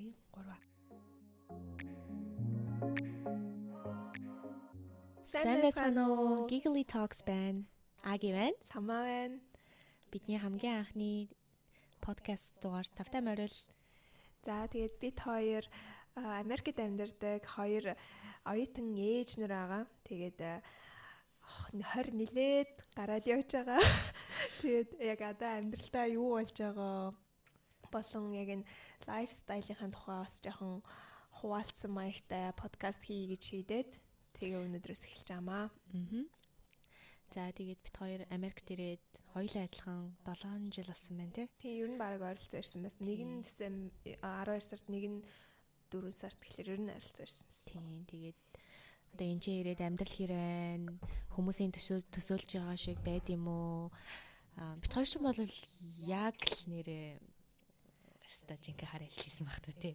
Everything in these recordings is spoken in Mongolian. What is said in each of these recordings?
нэрийн 3. Сайн байцгаана уу? Giggly Talks байна. Аги байна. Ламаа байна. Бидний хамгийн анхны подкаст дугаар тавтай морил. За тэгээд бид хоёр Америкт амьдардаг хоёр оюутан ээж нар байгаа. Тэгээд 20 нилээд гараад явж байгаа. Тэгээд яг одоо амьдралдаа юу болж байгаа болон яг энэ лайфстайлынхаа тухай бас жоохон хуваалцсан маягтай подкаст хий гэж шийдээд тэгээ өнөөдрөөс эхэлж байгаамаа. Аа. За тэгээд бит хоёр Америкт ирээд хоёулаа адилхан 7 жил болсон байна тий. Тийм ер нь баг ойролцоо ирсэн байсан. Нэг нь Десем 12 сард нэг нь 4 сард тэгэхээр ер нь ойролцоо ирсэн. Тийм тэгээд одоо энэ ч ирээд амьдрал хэр байна? Хүмүүсийн төсөөлж байгаа шиг байд юм уу? бит хоёр шиг бол яг л нэрээ ста жинхэнэ хар ажилласан баг та тий.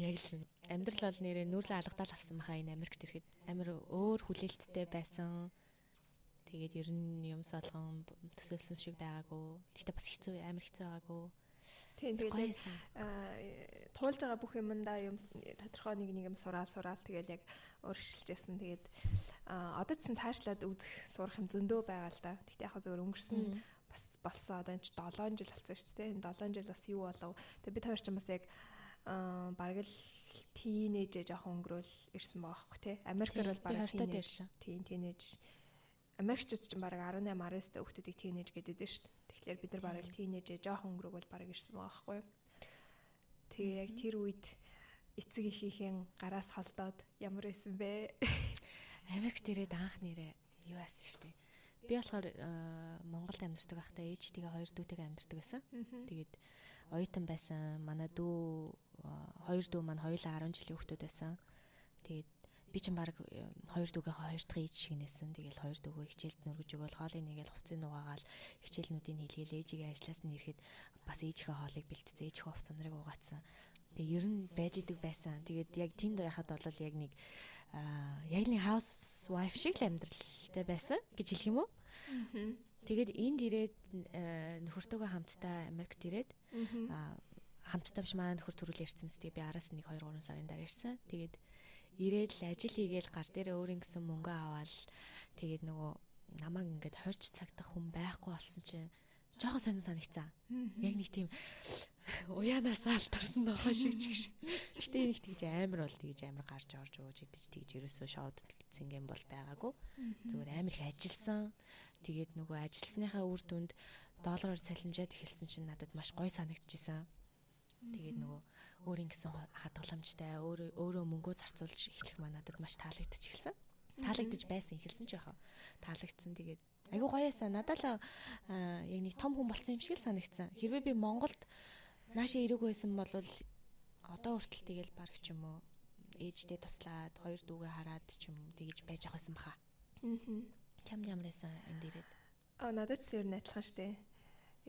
Яг л амьдрал бол нэрээ нүрэлээ алгадаал авсан баха энэ Америкт ирэхэд амар өөр хүлээлттэй байсан. Тэгээд ер нь юм солгон төсөөлсөн шиг байгаагүй. Гэхдээ бас хэцүү амар хэцүү байгаагүй. Тийм тэгээд туулж байгаа бүх юмдаа юм тодорхой нэг нэг юм сураал сураал тэгээд яг өөрчилжсэн. Тэгээд одоо ч цаашлаад үзэх сурах юм зөндөө байгаа л да. Гэхдээ яг зөвөр өнгөрсөн бас болсон одоо энэ 7 жил болсон шүү дээ. Энэ 7 жил бас юу болов. Тэгээ бид хоёр ч бас яг аа бараг л тийнейж жоохон өнгөрөөл ирсэн байгаа байхгүй тий. Америкээр бол бараг тийнейж. Тийм тийнейж. Америкчууд ч бараг 18 19 та хүүхдүүдийг тийнейж гэдэг дээ шүү дээ. Тэгэхээр бид нар бараг тийнейж жоохон өнгөрөөгөл бараг ирсэн байгаа байхгүй юу. Тэгээ яг тэр үед эцэг эхийнхээ гараас холдоод ямар байсан бэ? Америкт ирээд анх нэрээ юу аасан шүү дээ Би болохоор Монголд амьдардаг байхдаа ээжтэйгээ хоёр дүүтэйгээ амьдардаг байсан. Тэгээд оюутан байсан. Манай дүү хоёр дүү маань хоёулаа 10 жилийн хүүхдүүд байсан. Тэгээд би ч баг хоёр дүүгээ хоёр дахь ээж шиг нээсэн. Тэгэл хоёр дүүгөө хичээлд нүргэж өгөөл хоолыг нэгээл хувцсыг нугаагаал хичээлнүүдийг хийлгээл ээжигээ ажиллаас нь ирэхэд бас ээжийнхээ хоолыг бэлтцээ ээжийнхээ хувцс нарыг угаацсан. Тэгээ ер нь байж идэг байсан. Тэгээд яг тэнд байхад бол яг нэг аа яг нэг хаус wife шиг л амьдралтай байсан гэж хэлэх юм уу? Тэгээд энд ирээд э, нөхөртөөгөө хамтдаа Америкт ирээд аа хамтдаа биш манай нөхөр төрүүл ирсэн мэт би араас нэг 2 3 сарын дараа ирсэн. Тэгээд ирээд л ажил хийгээл гар дээр өөрийн гэсэн мөнгө аваад тэгээд нөгөө намайг ингээд хорж цагдах хүн байхгүй болсон чинь жоохон сонир санагцсан. Яг нэг тийм уяанаас алдарсан нохоо шиг ч гэж. Гэтэ нэг тэгж амар бол тэгж амар гарч орж ууж идэж тэгж ерөөсөө шоуд цинген бол байгаагүй. Зүгээр амар их ажилласан. Тэгээд нөгөө ажилласныхаа үр дүнд доллараар цалинжаад эхэлсэн чинь надад маш гоё санагдчихсан. Тэгээд нөгөө өөрийн гэсэн хадгаламжтай өөрөө өөрөө мөнгөө зарцуулж эхлэх маа надад маш таалагдчих эхэлсэн. Таалагдж байсан эхэлсэн ч яхаа. Таалагдсан тэгээд айгу гоёсан. Надад л яг нэг том хүн болсон юм шиг л санагдсан. Хэрвээ би Монголд Наашаа ирээгүй байсан бол одоо хүртэл тэгэл баг ч юм уу ээждээ туслаад хоёр дүүгээ хараад ч юм уу тэгэж байж ах байсан баха. Аа. Чам ямар байсан энэ дээрээ? Аа надад ч ер нь адилхан штэ.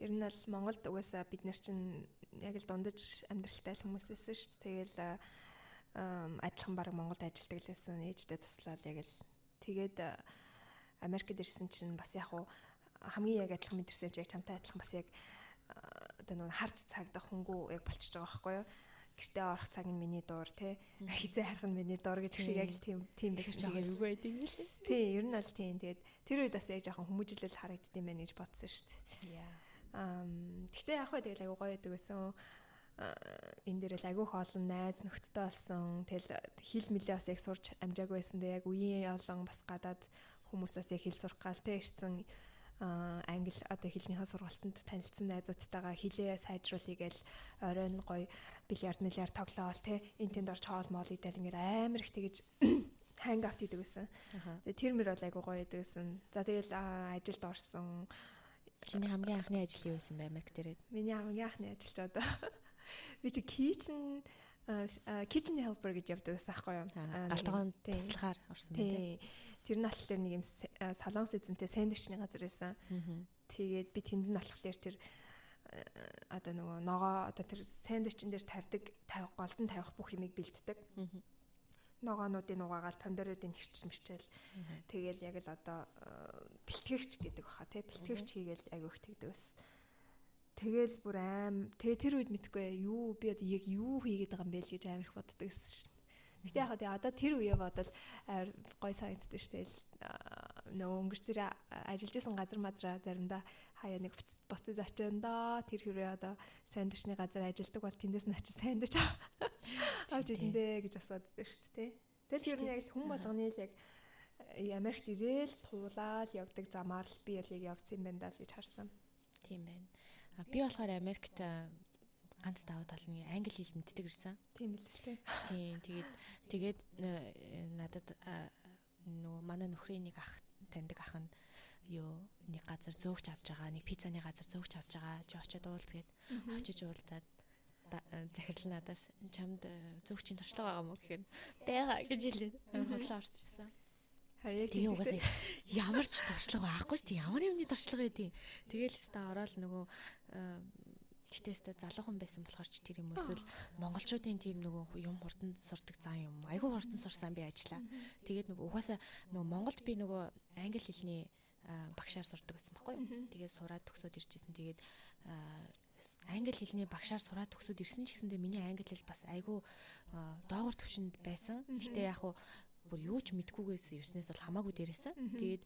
Ер нь бол Монголд угаасаа бид нар чинь яг л дундаж амьдралтай хүмүүс байсан шүү дээ. Тэгэл адилхан баг Монголд ажилладаг л байсан. Ээждээ туслаад яг л тэгээд Америкт ирсэн чинь бас яг хуу хамгийн яг адилхан мэдэрсэн чинь яг чамтай адилхан бас яг одоо нэг харж цагдах хөнгөө яг болчихж байгаа байхгүй юу? Гэртээ орох цаг нь миний дуур те. Хизээ харах нь миний дуур гэдэг шиг яг л тийм тийм байсан. Тэгээд юу байд юм бэ? Тийм, ер нь аль тийм. Тэгээд тэр үед бас яг жоохон хүмүүжлэл харагддсан байх гэж бодсон шүү дээ. Аа. Гэхдээ яг хөө тэгэл айгу гоё байдаг байсан. Энэ дээр л айгу хоолн найз нөхдөдөө болсон. Тэгэл хил мэлээ бас яг сурч амжаагүй байсан. Тэгээ яг үеийн олон бас гадаад хүмүүсээс яг хэл сурах гал те ирсэн англи одоо хэлнийхээ сургалтанд танилцсан найзуудтайгаа хилээ сайжруулъя гээл оройн гоё бильярд миллиард тоглоол те энэ тэнд орж хоол моол идэл ингээд амар их тэгэж ханг авт идэг гэсэн. Тэгээ тэр мөр бол айгу гоё идэг гэсэн. За тэгэл ажилд орсон. Чиний хамгийн анхны ажил юу байсан бэ Америк дээрээ? Миний хамгийн анхны ажил ч одоо би чи kitchen kitchen helper гэж явдаг байсан аахгүй юу? Галтгоон туслахаар орсон тийм. Тэр нь тэр нэг юм солонгос эзэнтэй сэндвичний газар байсан. Тэгээд би тэнд нь болохоор тэр одоо нөгөө ногоо одоо тэр сэндвичэн дээр тавьдаг голдон тавих бүх юмыг бэлддэг. Ногоонуудын угаагаал помидоруудын хэрчл мэрчэл. Тэгээл яг л одоо бэлтгэгч гэдэг баха тий бэлтгэгч хийгээл айгүйх тэгдэг бас. тэгэл бүр аим тэгээ тэр үед мэдгүй юу би одоо яг юу хийгээд байгаа юм бэ л гэж амар их боддог гэсэн шин. Гэтэ яг одоо тэр үе бодол гой санагддаг шүү дээ. Нөгөө өнгөрч тэр ажиллаж исэн газар мазраа заримдаа хаяа нэг буцаж очиндоо тэр хүрээ одоо төчний газар ажилладаг бол тэндээс нь очиж төч авч идэндээ гэж асуудаг шүү дээ. Тэгэл тэр нь яг хүн болгоны л яг Америкт ирээл туулаад явдаг замаар л би яг явсан юм байна даа гэж харсан. Тийм байна. Би болохоор Америкт ганц даваа тал нэг англи хэл мэддэг ирсэн. Тийм л шүү дээ. Тийм тэгээд тэгээд надад нөгөө манай нөхрийн нэг ах таньдаг ах нь юу нэг газар зөөгч авч байгаа нэг пиццаны газар зөөгч авч байгаа чи очиод уулзгээд очиж уулзаад захирал надаас чамд зөөгчийн туршлага байгаа мó гэхээр байгаа гэж хэлээд хулаа орж ирсэн. Харин тэгээ угаасаа ямар ч туршлага байхгүй шүү дээ. Ямар юмны туршлага байдیں۔ Тэгээл өстө ороод нөгөө Гэтэйстэй залуухан байсан болохоор ч тэр юм эсвэл монголчуудын тийм нөгөө юм хурдан сурдаг зан юм. Айгүй хурдан сурсан би ажиллаа. Тэгээд нөгөө угаасаа нөгөө Монголд би нөгөө англи хэлний багшаар сурдаг байсан байхгүй юу. Тэгээд сураад төгсөөд иржсэн. Тэгээд англи хэлний багшаар сураад төгсөөд ирсэн ч гэсэндээ миний англи хэл бас айгүй доогор төвшөнд байсан. Гэтэ яг хуу бүр юу ч мэдгүйгээс ирснээс бол хамаагүй дээрээсэн. Тэгээд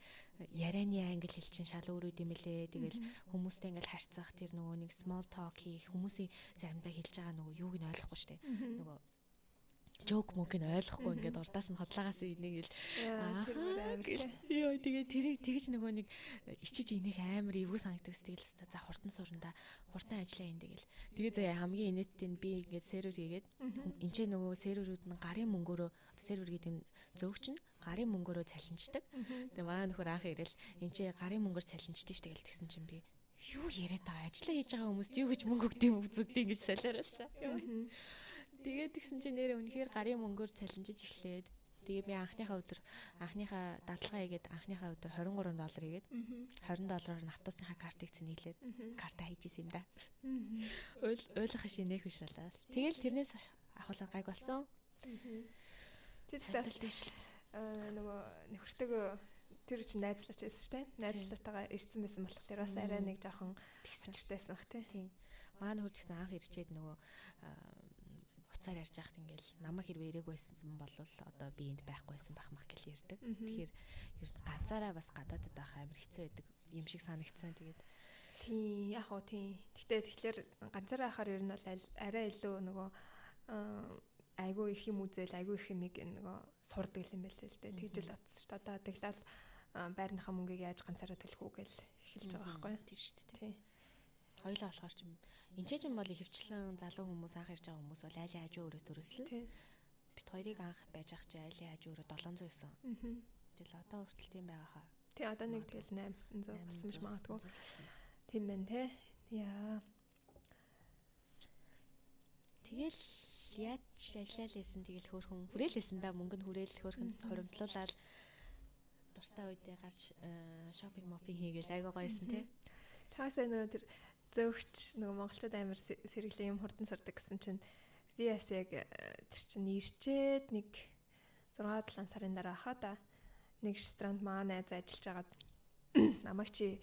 ярианы англи хэл чинь шал өөр үт юм лээ. Тэгэл хүмүүстэй ингээл харьцах тэр нөгөө нэг small talk хийх хүмүүсийн заримдаа хэлж байгаа нөгөө юуг нь ойлгохгүй штэ. Нөгөө жоок мөнгөний ойлгохгүй ингээд урдаас нь хотлаагаас энийг л ёо тэгээ тэрийг тэгж нөгөө нэг ичиж инех амар эвгүй санагдагс тэгэл за хурдан суранда хурдан ажиллаа ин тэгэл. Тэгээ заа хамгийн инээдтэй нь би ингээд сервер хийгээд энэ ч нөгөө серверүүд нь гарын мөнгөөрөө сервер гэдэг нь зөөгч нь гарын мөнгөөрөө цалинждаг тэгээ манай нөхөр анх ирэл энэ ч гарын мөнгөөр цалинждаг ш тэгэл тэгсэн чинь би юу яриад байгаа ажиллаа хийж байгаа хүмүүст юу гэж мөнгө өгдөг юм зүгдэг гэж солиоролцоо Тэгээд тэгсэн чинь нэрээ үнэхээр гарын мөнгөөр цалинжиж эхлээд тэгээ би анхныхаа өдөр анхныхаа дадлага хийгээд анхныхаа өдөр 23 доллар хийгээд 20 доллараар автобусныхаа картыг цэнэглээд карта хийжсэн юм да. Ойлгох шинээх биш болоо. Тэгэл тэрнээс ахуулаад гайг болсон. Тэгтэл дэшл нөгөө нөхөртөөгөө тэр чинь найзлаач байсан шүү дээ. Найзлаатайгаа ирсэн байсан болохоор бас арай нэг жоохон тэгсэнчтэйсэн бах тий. Маань хурж гисэн анх ирчээд нөгөө уцаар ярьж байхад ингээл намайг хэрвээ ирээгүй байсан бол одоо би энд байхгүйсэн байх мах гэж ярьдаг. Тэгэхээр ер нь ганцаараа бас гадаадд байх амар хэцүү байдаг юм шиг санагдсан. Тэгээд тийм яг уу тийм. Гэтэ тэгэхээр ганцаараа байхаар ер нь бол арай илүү нөгөө айгүй их юм үзэл айгүй их юмыг нөгөө сурдаг юм байл л дээ. Тэгж л утас шүү дээ. Одоо тэглэл байрныхаа мөнгийг яаж ганцаараа төлөх үү гэж эхэлж байгаа байхгүй юу? Тийм шүү дээ. Тийм. Хоёлаа болохоор ч юм Энд ч юм бол хөвчлэн залуу хүмүүс анх ирж байгаа хүмүүс бол айлын хажуу өрөө төрөслөө. Бит хоёрыг анх байж ах чи айлын хажуу өрөө 700 байсан. Тэгэл одоо хүртэл тийм байгаа хаа. Тий одоо нэг тэгэл 800 болсон ч магадгүй. Тийм байна те. Яа. Тэгэл яаж ажиллаа лээсэн тэгэл хөөхөн хүрээлээсэн да мөнгө нь хүрээл хөөхөн хуримтлуулаад дуртай үедээ гарч шопинг мопинг хийгээл айгаа гоёсэн те. Чаасаа нөө тэр зөөгч нөгөө монголчууд амар сэргэлэн юм хурдан сурдаг гэсэн чинь би бас яг э, тэр чинь ирчээд нэг 6 7 сарын дараа хаа да нэг ресторанд маа найз ажиллаж байгаад намайг чи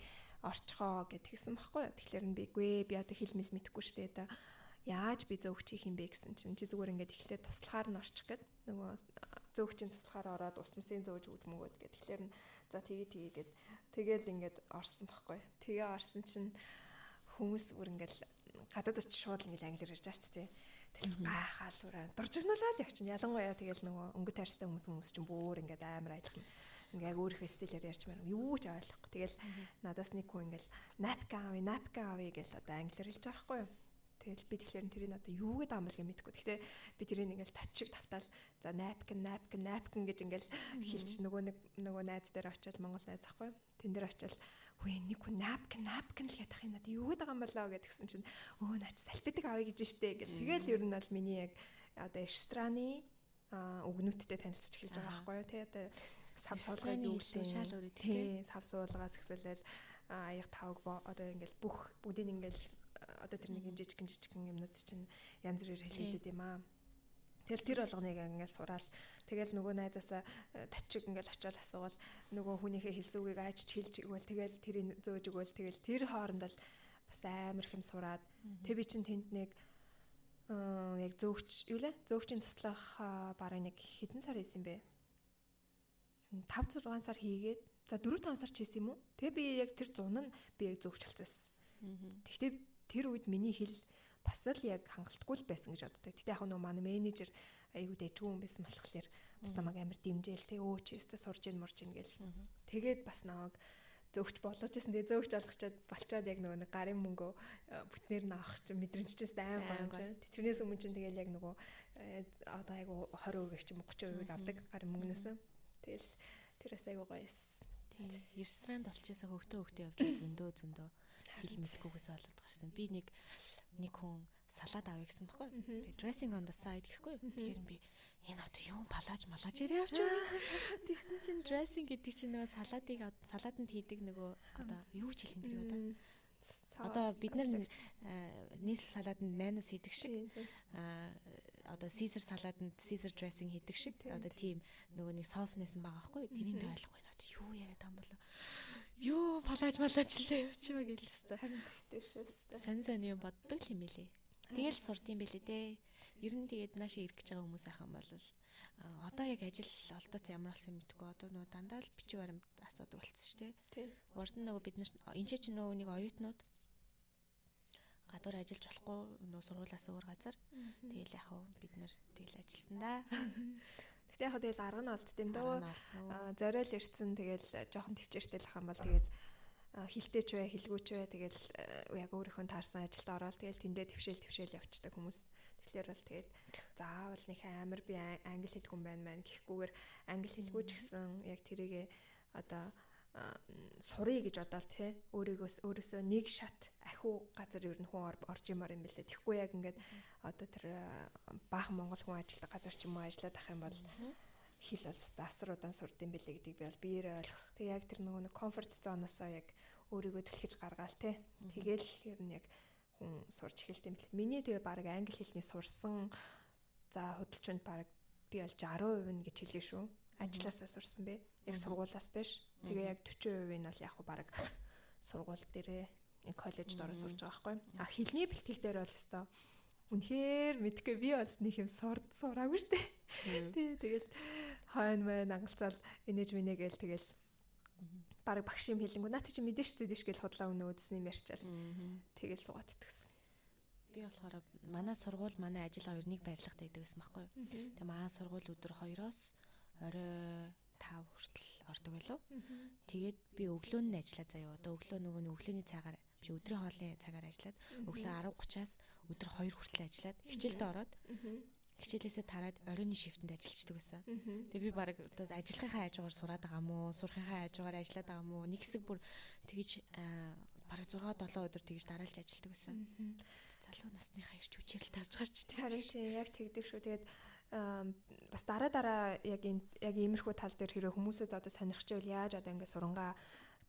орчхоо гэдгийгсэн баггүй. Тэгэхээр нь бигвэ би одоо хэл мэл мэдэхгүй штэ да яаж би зөөгч хийх юм бэ гэсэн чинь чи зүгээр ингээд эхлээд туслахаар нь орчих гээд нөгөө зөөгчийн туслахаар ороод усмсын зөөж өгд мөгөөд гээд тэгэхээр нь за тгий тгий гээд тэгэл ингээд орсон баггүй. Тэгээ орсон чинь хүмүүс бүр ингээл гадаад очиж шууд ингээл англиар ярьж байгаа ч тий. Тэгэл гайхаал үрээ дуржигнуулаа л явчихна. Ялангуяа тэгэл нөгөө өнгө тайрстай хүмүүс хүмүүс чинь бүр ингээд амар аялах ингээ өөрийнхөө стилээр байна. Юу ч ойлгохгүй. Тэгэл надаас нэг хүн ингээл napkin авъя, napkin авъя гэж одоо англиар хэлж байгаа байхгүй юу? Тэгэл би тэгэхээр тэрийг одоо юу гэдэг юм бол гэж мэдэхгүй. Гэхдээ би тэрийг ингээл татчиг тавтаал за napkin, napkin, napkin гэж ингээл хэлж нөгөө нэг нөгөө найз дээр очиод Монгол найз ахгүй. Тэн дээр очиод Үгүй нэг хүн напкин напкин л ядах юм надад юу гэдэг юм болоо гэдгсэн чинь өө наач салфетик авъя гэж штэ гэл. Тэгэл ер нь бол миний яг одоо эстраны өгнүүдтэй танилцж эхэлж байгаа байхгүй юу. Тэ одоо сав суулгыг юу лээ. Шал өөрөө тий. Сав суулгаас эхлээл аяг тавг одоо ингээл бүх бүгдийг ингээл одоо тэр нэг юм жижигэн жижигэн юмнууд чинь янз бүрээр хэлээд юм аа. Тэгэл тэр болгоныг ингээл сураал Тэгэл нөгөө найзаасаа э, тачиг ингээл очиод асуувал нөгөө хүнийхээ хэлсэн үгийг айчж хэлж игвэл тэгэл тэрийг зөөж өгвөл тэгэл тэр хооронд л бас амар хэм сураад. Тэг би чин тэнд нэг яг зөөгч юу лээ? Зөөгчийн туслах бараг нэг хэдэн сар хийсэн бэ? 5 6 сар хийгээд за 4 5 сар ч хийсэн юм уу? Тэг би яг тэр зун нь би яг зөөгч болчихсон тэгтээ тэр үед миний хэл бас л яг хангалтгүй л байсан гэж боддог. Гэтэ яг нөгөө манай менежер айгуу дэжгүй юм байсан болохоор бас намайг амар дэмжээл те өө чи өстө сурж ийн мурж ийн гэл. Тэгээд бас намайг зөөгч болгож байсан. Тэгээ зөөгч олгочоод болчоод яг нөгөө гарын мөнгөө э, бүтнээр нь авах чинь мэдрэмжчээс аим гоё юм. Тэрнээс өмнө чинь тэгэл яг нөгөө э, одоо айгу 20% ч юм уу 30% авдаг гарын мөнгнөөс. Тэгэл тэрээс айгу гоё эс. Тийм. Ресторанд олчихсан хөвгтөө хөвгтөө явж зөндөө зөндөө хэл мэдгүйгээс болоод гарсан. Би нэг нэг хүн салаад авъя гэсэн баггүй. Тэгээ dressing on the side гэхгүй. Тэгэхээр би энэ одоо юу палаж малаж ирээ байгаа. Тэгсэн чинь dressing гэдэг чинь нөгөө салаадыг салаатанд хийдэг нөгөө одоо юу ч хэлэх юм дэрэг одоо. Одоо бид нар нийс салаатанд майонез хийдэг шиг одоо Caesar салаатанд Caesar dressing хийдэг шиг одоо тийм нөгөө нэг соус нэсэн байгаа байхгүй. Тэрийг би ойлгохгүй. Одоо юу яриад байгаа юм болоо юу палаж малаж лээ явчихваа гэлээ. Харин тэгтэй шүү. Сонь сонь юм боддог юм билий. Тэгэл сурд юм билий дээ. Ер нь тэгээд наашаа ирэх гэж байгаа хүмүүс ахын бол одоо яг ажил олдоц ямар болсон юм гэдэггүй. Одоо нөгөө дандаа л бичиг баримт асуудаг болсон шүү дээ. Тийм. Урд нь нөгөө бид нар энэ ч нөгөө нэг оюутнууд гадуур ажиллаж болохгүй нөгөө сургуулаас өөр газар. Тэгэл яг бид нар тэгэл ажилласан да. Гэтэ яг тэгэл арга нь олдт юм дөө. Зориул ирсэн тэгэл жоохон төвчээртэй л юм бол тэгээд хилтэй ч бай, хилгүй ч бай тэгэл яг өөрийнхөө таарсан ажилд ороод тэгэл тэндээ твшээл твшээл явцдаг хүмүүс. Тэгэхээр бол тэгээд заавал нэг амар би англи хэлгүй юм байна мэн гэхгүйгээр англи хэлгүй ч гэсэн яг тэрийгэ одоо сурыг гэж бодоод тий өөрийгөөс өөрөөсөө нэг шат ахиу газар ер нь хүн орж имаар юм бэлээ. Тэгэхгүй яг ингээд одоо тэр баахан монгол хүн ажилладаг газар ч юм уу ажиллаад ах юм бол хэл бол асар удаан сурд юм бэлээ гэдгийг би бол биеэрээ ойлгос. Тэг яг тэр нөгөө комфорт зоноосоо яг өөрийгөө түлхэж гаргаал тий. Тэгэл ер нь яг хүн сурч эхэлт юм бэлээ. Миний тэгээ баг англи хэлний сурсан за худалчунд баг би бол 60% нь гэж хэлээ шүү. Ажлаасаа сурсан бэ. Яг сургуулаас биш Тэгээ яг 40% нь бол яг баг сургууль дээрээ коллежд ороо сурж байгаа байхгүй. А хэлний бэлтгэл дээр бол өстой үнэхээр мэдгүй би бол нэг юм сурд сураагүй штэ. Тий тэгэл хойно мэн ангалцаал инээж минэ гээл тэгэл баг багш юм хэлэнгүү наад чи мэдэн штэ дэш гэл худлаа өнөө үзсэн юм ярьчаал. Тэгэл суугаад итгэсэн. Би болохоор манай сургууль манай ажил хоёрыг барилгад байдаг гэсэн байхгүй юу. Тэгээ манай сургууль өдөр 2-оос орой 5 хүртэл ордог байлоо. Тэгээд би өглөө нь ажиллаа заяа. Одоо өглөө нөгөө өглөөний цагаар биш өдрийн хоолны цагаар ажиллаад өглөө 10:30-аас өдөр 2 хүртэл ажиллаад хичээлдээ ороод хичээлээсээ тараад оройн шифтэнд ажиллаждаг байсан. Тэгээ би баг одоо ажиллахынхаа хажуугаар сураад байгаа мó, сурахынхаа хажуугаар ажиллаад байгаа мó. Нэг хэсэг бүр тэгэж баг 6 7 өдөр тэгэж дараалж ажилладаг байсан. Залуу насныхаа ирч үчирэл тавьж гарч тийм. Харин тийм яг тэгдэг шүү. Тэгээд бас дараа дараа яг энэ яг иймэрхүү тал дээр хэрэг хүмүүсэд одоо сонирхч байвал яаж одоо ингэ сурангаа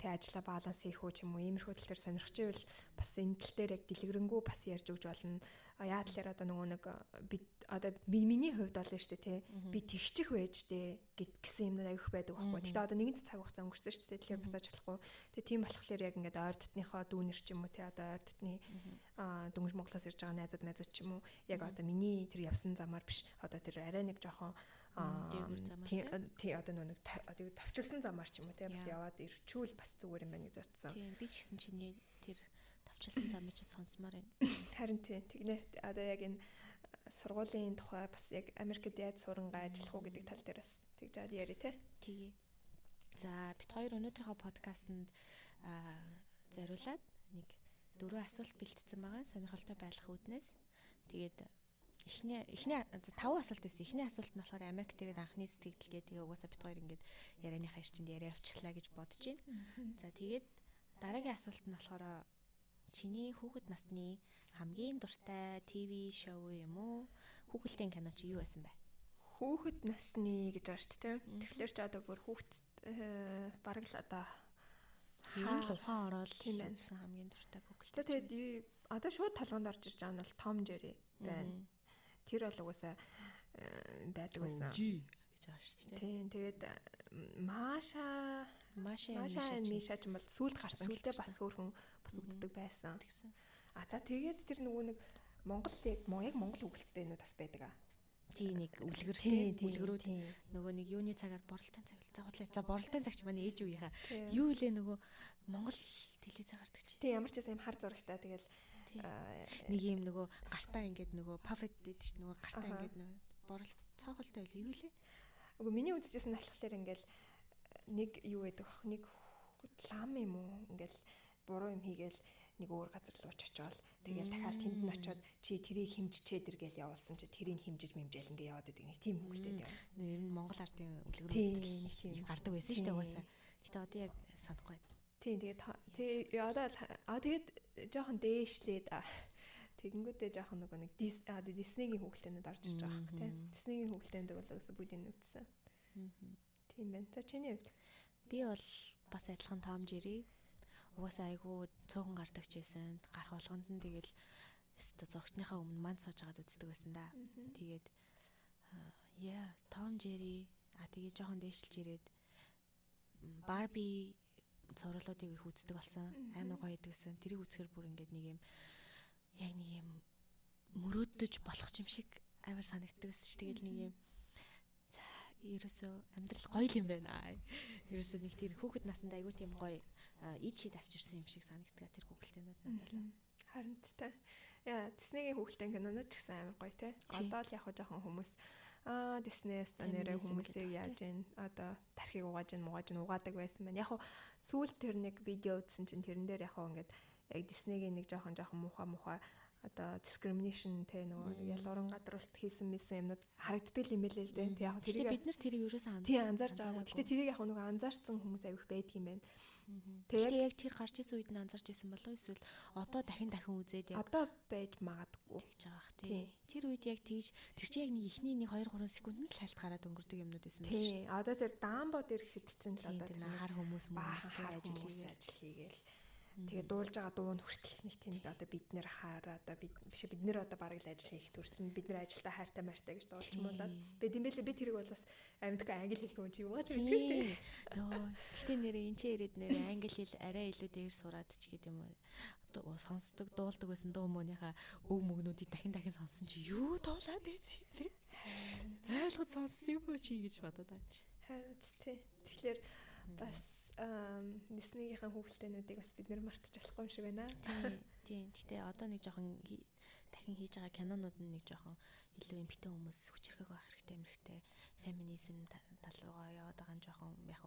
тэг ажлаа баланс хийх үү ч юм уу иймэрхүү тал дээр сонирхч байвал бас энэ тал дээр яг дэлгэрэнгүй бас ярьж өгч болно. Яа тэлэр одоо нөгөө нэг бид одоо миний хувьд бол нь шүү дээ тий. Би тэгчих байж дээ гэсэн юм аявих байдаг байхгүй. Тэгтээ одоо нэгэн цаг хугацаа өнгөрсөн шүү дээ. Тэгэхээр буцааж болохгүй. Тэгээ тийм болохоор яг ингээд ойр дотныхоо дүүнер ч юм уу тий одоо ойр дотны дөнгөж Монголоос ирж байгаа найзууд найзууд ч юм уу яг одоо миний тэр явсан замаар биш. Одоо тэр арай нэг жоохон тий одоо нэг тавчилсан замаар ч юм уу тий бас яваад ирчүүл бас зүгээр юм байна гэж бодсон. Тийм би ч гэсэн чиний тэр тавчилсан замыг ч сонсомоор байна. Харин тий тэгнэ одоо яг энэ сургуулийн тухай бас яг Америкт яаж сурангаа ажиллах уу гэдэг тал дээр бас тэгж аваад яри тий. Тэгээ. За бит хоёр өнөөдрийнхөө подкастт зориулаад нэг дөрвөн асуулт бэлтгэсэн байгаа сонирхолтой байх үүднээс. Тэгээд эхний эхний таван асуулт байсан. Эхний асуулт нь болохоор Америк дээр анхны сэтгэлгээ тэгээ угаасаа бит хоёр ингээд ярианыхаа ирчинд яриа авчлаа гэж бодож байна. За тэгээд дараагийн асуулт нь болохоор чиний хүүхэд насны хамгийн дуртай ТV шоу юм уу? Хүүхэлдэйн кино чи юу байсан бэ? Хүүхэд насны гэж байна шүү дээ. Тэгэхээр ч одоо бүр хүүхэд э, бараг л одоо хаан л ухаан ороод байсан хамгийн дуртай хүүхэлтэй. Тэгээд одоо шууд талганд орж ирж байгаа нь бол Том Jerry байна. Тэр бол угаасаа э, байдаг байсан. гэж байгаа шүү дээ. Тийм тэгээд Маша Маша Миша ч юм бол сүлд гарсан. Гэхдээ бас хөөрхөн бас үздэг байсан. А за тэгээд тэр нөгөө нэг Монгол яг Монгол хөвгөлтөөнүүд бас байдаг аа. Тийм нэг үлгэртэй үлгэрүүд нөгөө нэг юуны цагаар боролтын цаг загварлаа. За боролтын цагч манай ээж үеийнхаа юу илээ нөгөө Монгол телевизээр гардаг чи. Тийм ямар ч юм хар зурагтай. Тэгэл нэг юм нөгөө гартаа ингээд нөгөө пафет гэдэг чи нөгөө гартаа ингээд нөгөө боролт цоохолтой байлаа юу лээ. Үгүй миний үзчихсэн талхлаар ингээл нэг юу гэдэг бах нэг лам юм уу? Ингээл буруу юм хийгээл нэг өөр газар руу очичвол Тэгэл дахиад тэнд нь очиод чи тэрийг химжчээд иргээл явуулсан чи тэрийг химжиж мэмжээл ингээ яваад байдаг нэг тийм хөвгтэй яа. Ер нь Монгол ардын тийм гардаг байсан шүү дээ угаасаа. Гэтэ одоо яг санахгүй. Тийм тэгээд тий одоо аа тэгээд жоохон дээшлээд тэгэнгүүтээ жоохон нөгөө нэг Диснейгийн хүүхэлдэйнүүд орж иж байгаа хэрэг тийм. Диснейгийн хүүхэлдэйнүүд бол өсө бүдийн үтсэн. Тийм байна. За чиний хувьд би бол бас адилхан Том Жери угаасаа айгүй цөөхөн гардаг ч байсан. Гарах болгонд нь тэгэл өстө зургтныхаа өмнө манд сууж агаад үздэг байсан да. Тэгээд яа, Том Жери а тэгээ жоохон дээшилж ирээд Барби цувралуудыг их үздэг болсон. Амар гоё идэг гэсэн. Тэрийг үзэхэр бүр ингээд нэг юм яг нэг юм мөрөөдөж болох юм шиг амар санагддаг гэсэн чи тэгэл нэг юм ерөөсөө амьдрал гоё юм байна. Ерөөсөө нэг тэр хүүхэд насанд айгүй тийм гоё ичид авчирсан юм шиг санагддаг тэр хүүхэлтэйнүүд надад. Харин та. Яа, Диснейгийн хүүхэлтэй кинонууд ч гэсэн амар гоё те. Одоо л яг хоо жоохон хүмүүс аа Диснейс та нэрээ хүмүүсийг яаж ийн одоо тархийг угааж ин муугааж ин угаадаг байсан байна. Яг хоо сүүл тэр нэг видео үзсэн чинь тэрэн дээр яг хоо ингээд яг Диснейгийн нэг жоохон жоохон муухай муухай одоо discrimination те нөгөө ялгууран гадруулалт хийсэн мэсэн юмнууд харагддаг юм байлээ л дээ. Тэг яг тэрийг бид нар тэрийг ерөөсөө анзаарч тий анзаарч байгаагүй. Гэтэ тэрийг яг нөгөө анзаарсан хүмүүс аяг байдаг юм байна. Тэгээд яг тэр гарч исэн үед нь анзарч исэн болов эсвэл одоо дахин дахин үзээд яг одоо байж магадгүй гэж байгаа х тий. Тэр үед яг тэгж тэр чи яг нэг ихний нэг 2 3 секундэд л хальт гараад өнгөрдөг юмнууд байсан. Тий. Одоо тэр даамбо дээр хэд чинь л одоо тэр хар хүмүүс мөн ажил хийгээл Тэгээ дуулж байгаа дуу нь хүртэл нэг тийм одоо бид нэр хаараа одоо бид биш бид нэр одоо бараг л ажил хийх төрсөн бид нэр ажилдаа хайртай мартай гэж дуулж муулаад би тийм байлээ. Би тэрийг бол бас амьдг англи хэлэх юм чи юу гэж мэдээ ёо гэтээ нэрээ энэ ч ирээд нэрээ англи хэл арай илүү дээр сураад ч гэдэг юм уу. Сонсдог дуулдаг байсан дуу мөнийхөө өв мөгнүүдийг дахин дахин сонссон чи юу дуулаад байсан юм бэ? Зайлгад сонссон юм уу чи гэж бодоод байна харин тий. Тэгэхээр бас Диснейгийнхэн хүүхэлдэйнүүдийг бас бид нэр мартаж болохгүй юм шиг байна. Тийм. Гэтэ одоо нэг жоохон дахин хийж байгаа кинонууд нь нэг жоохон илүү эмгтэн хүмүүс хүчрхэг байх хэрэгтэй эмхтэй феминизм тал руугаа яваад байгаа нь жоохон яг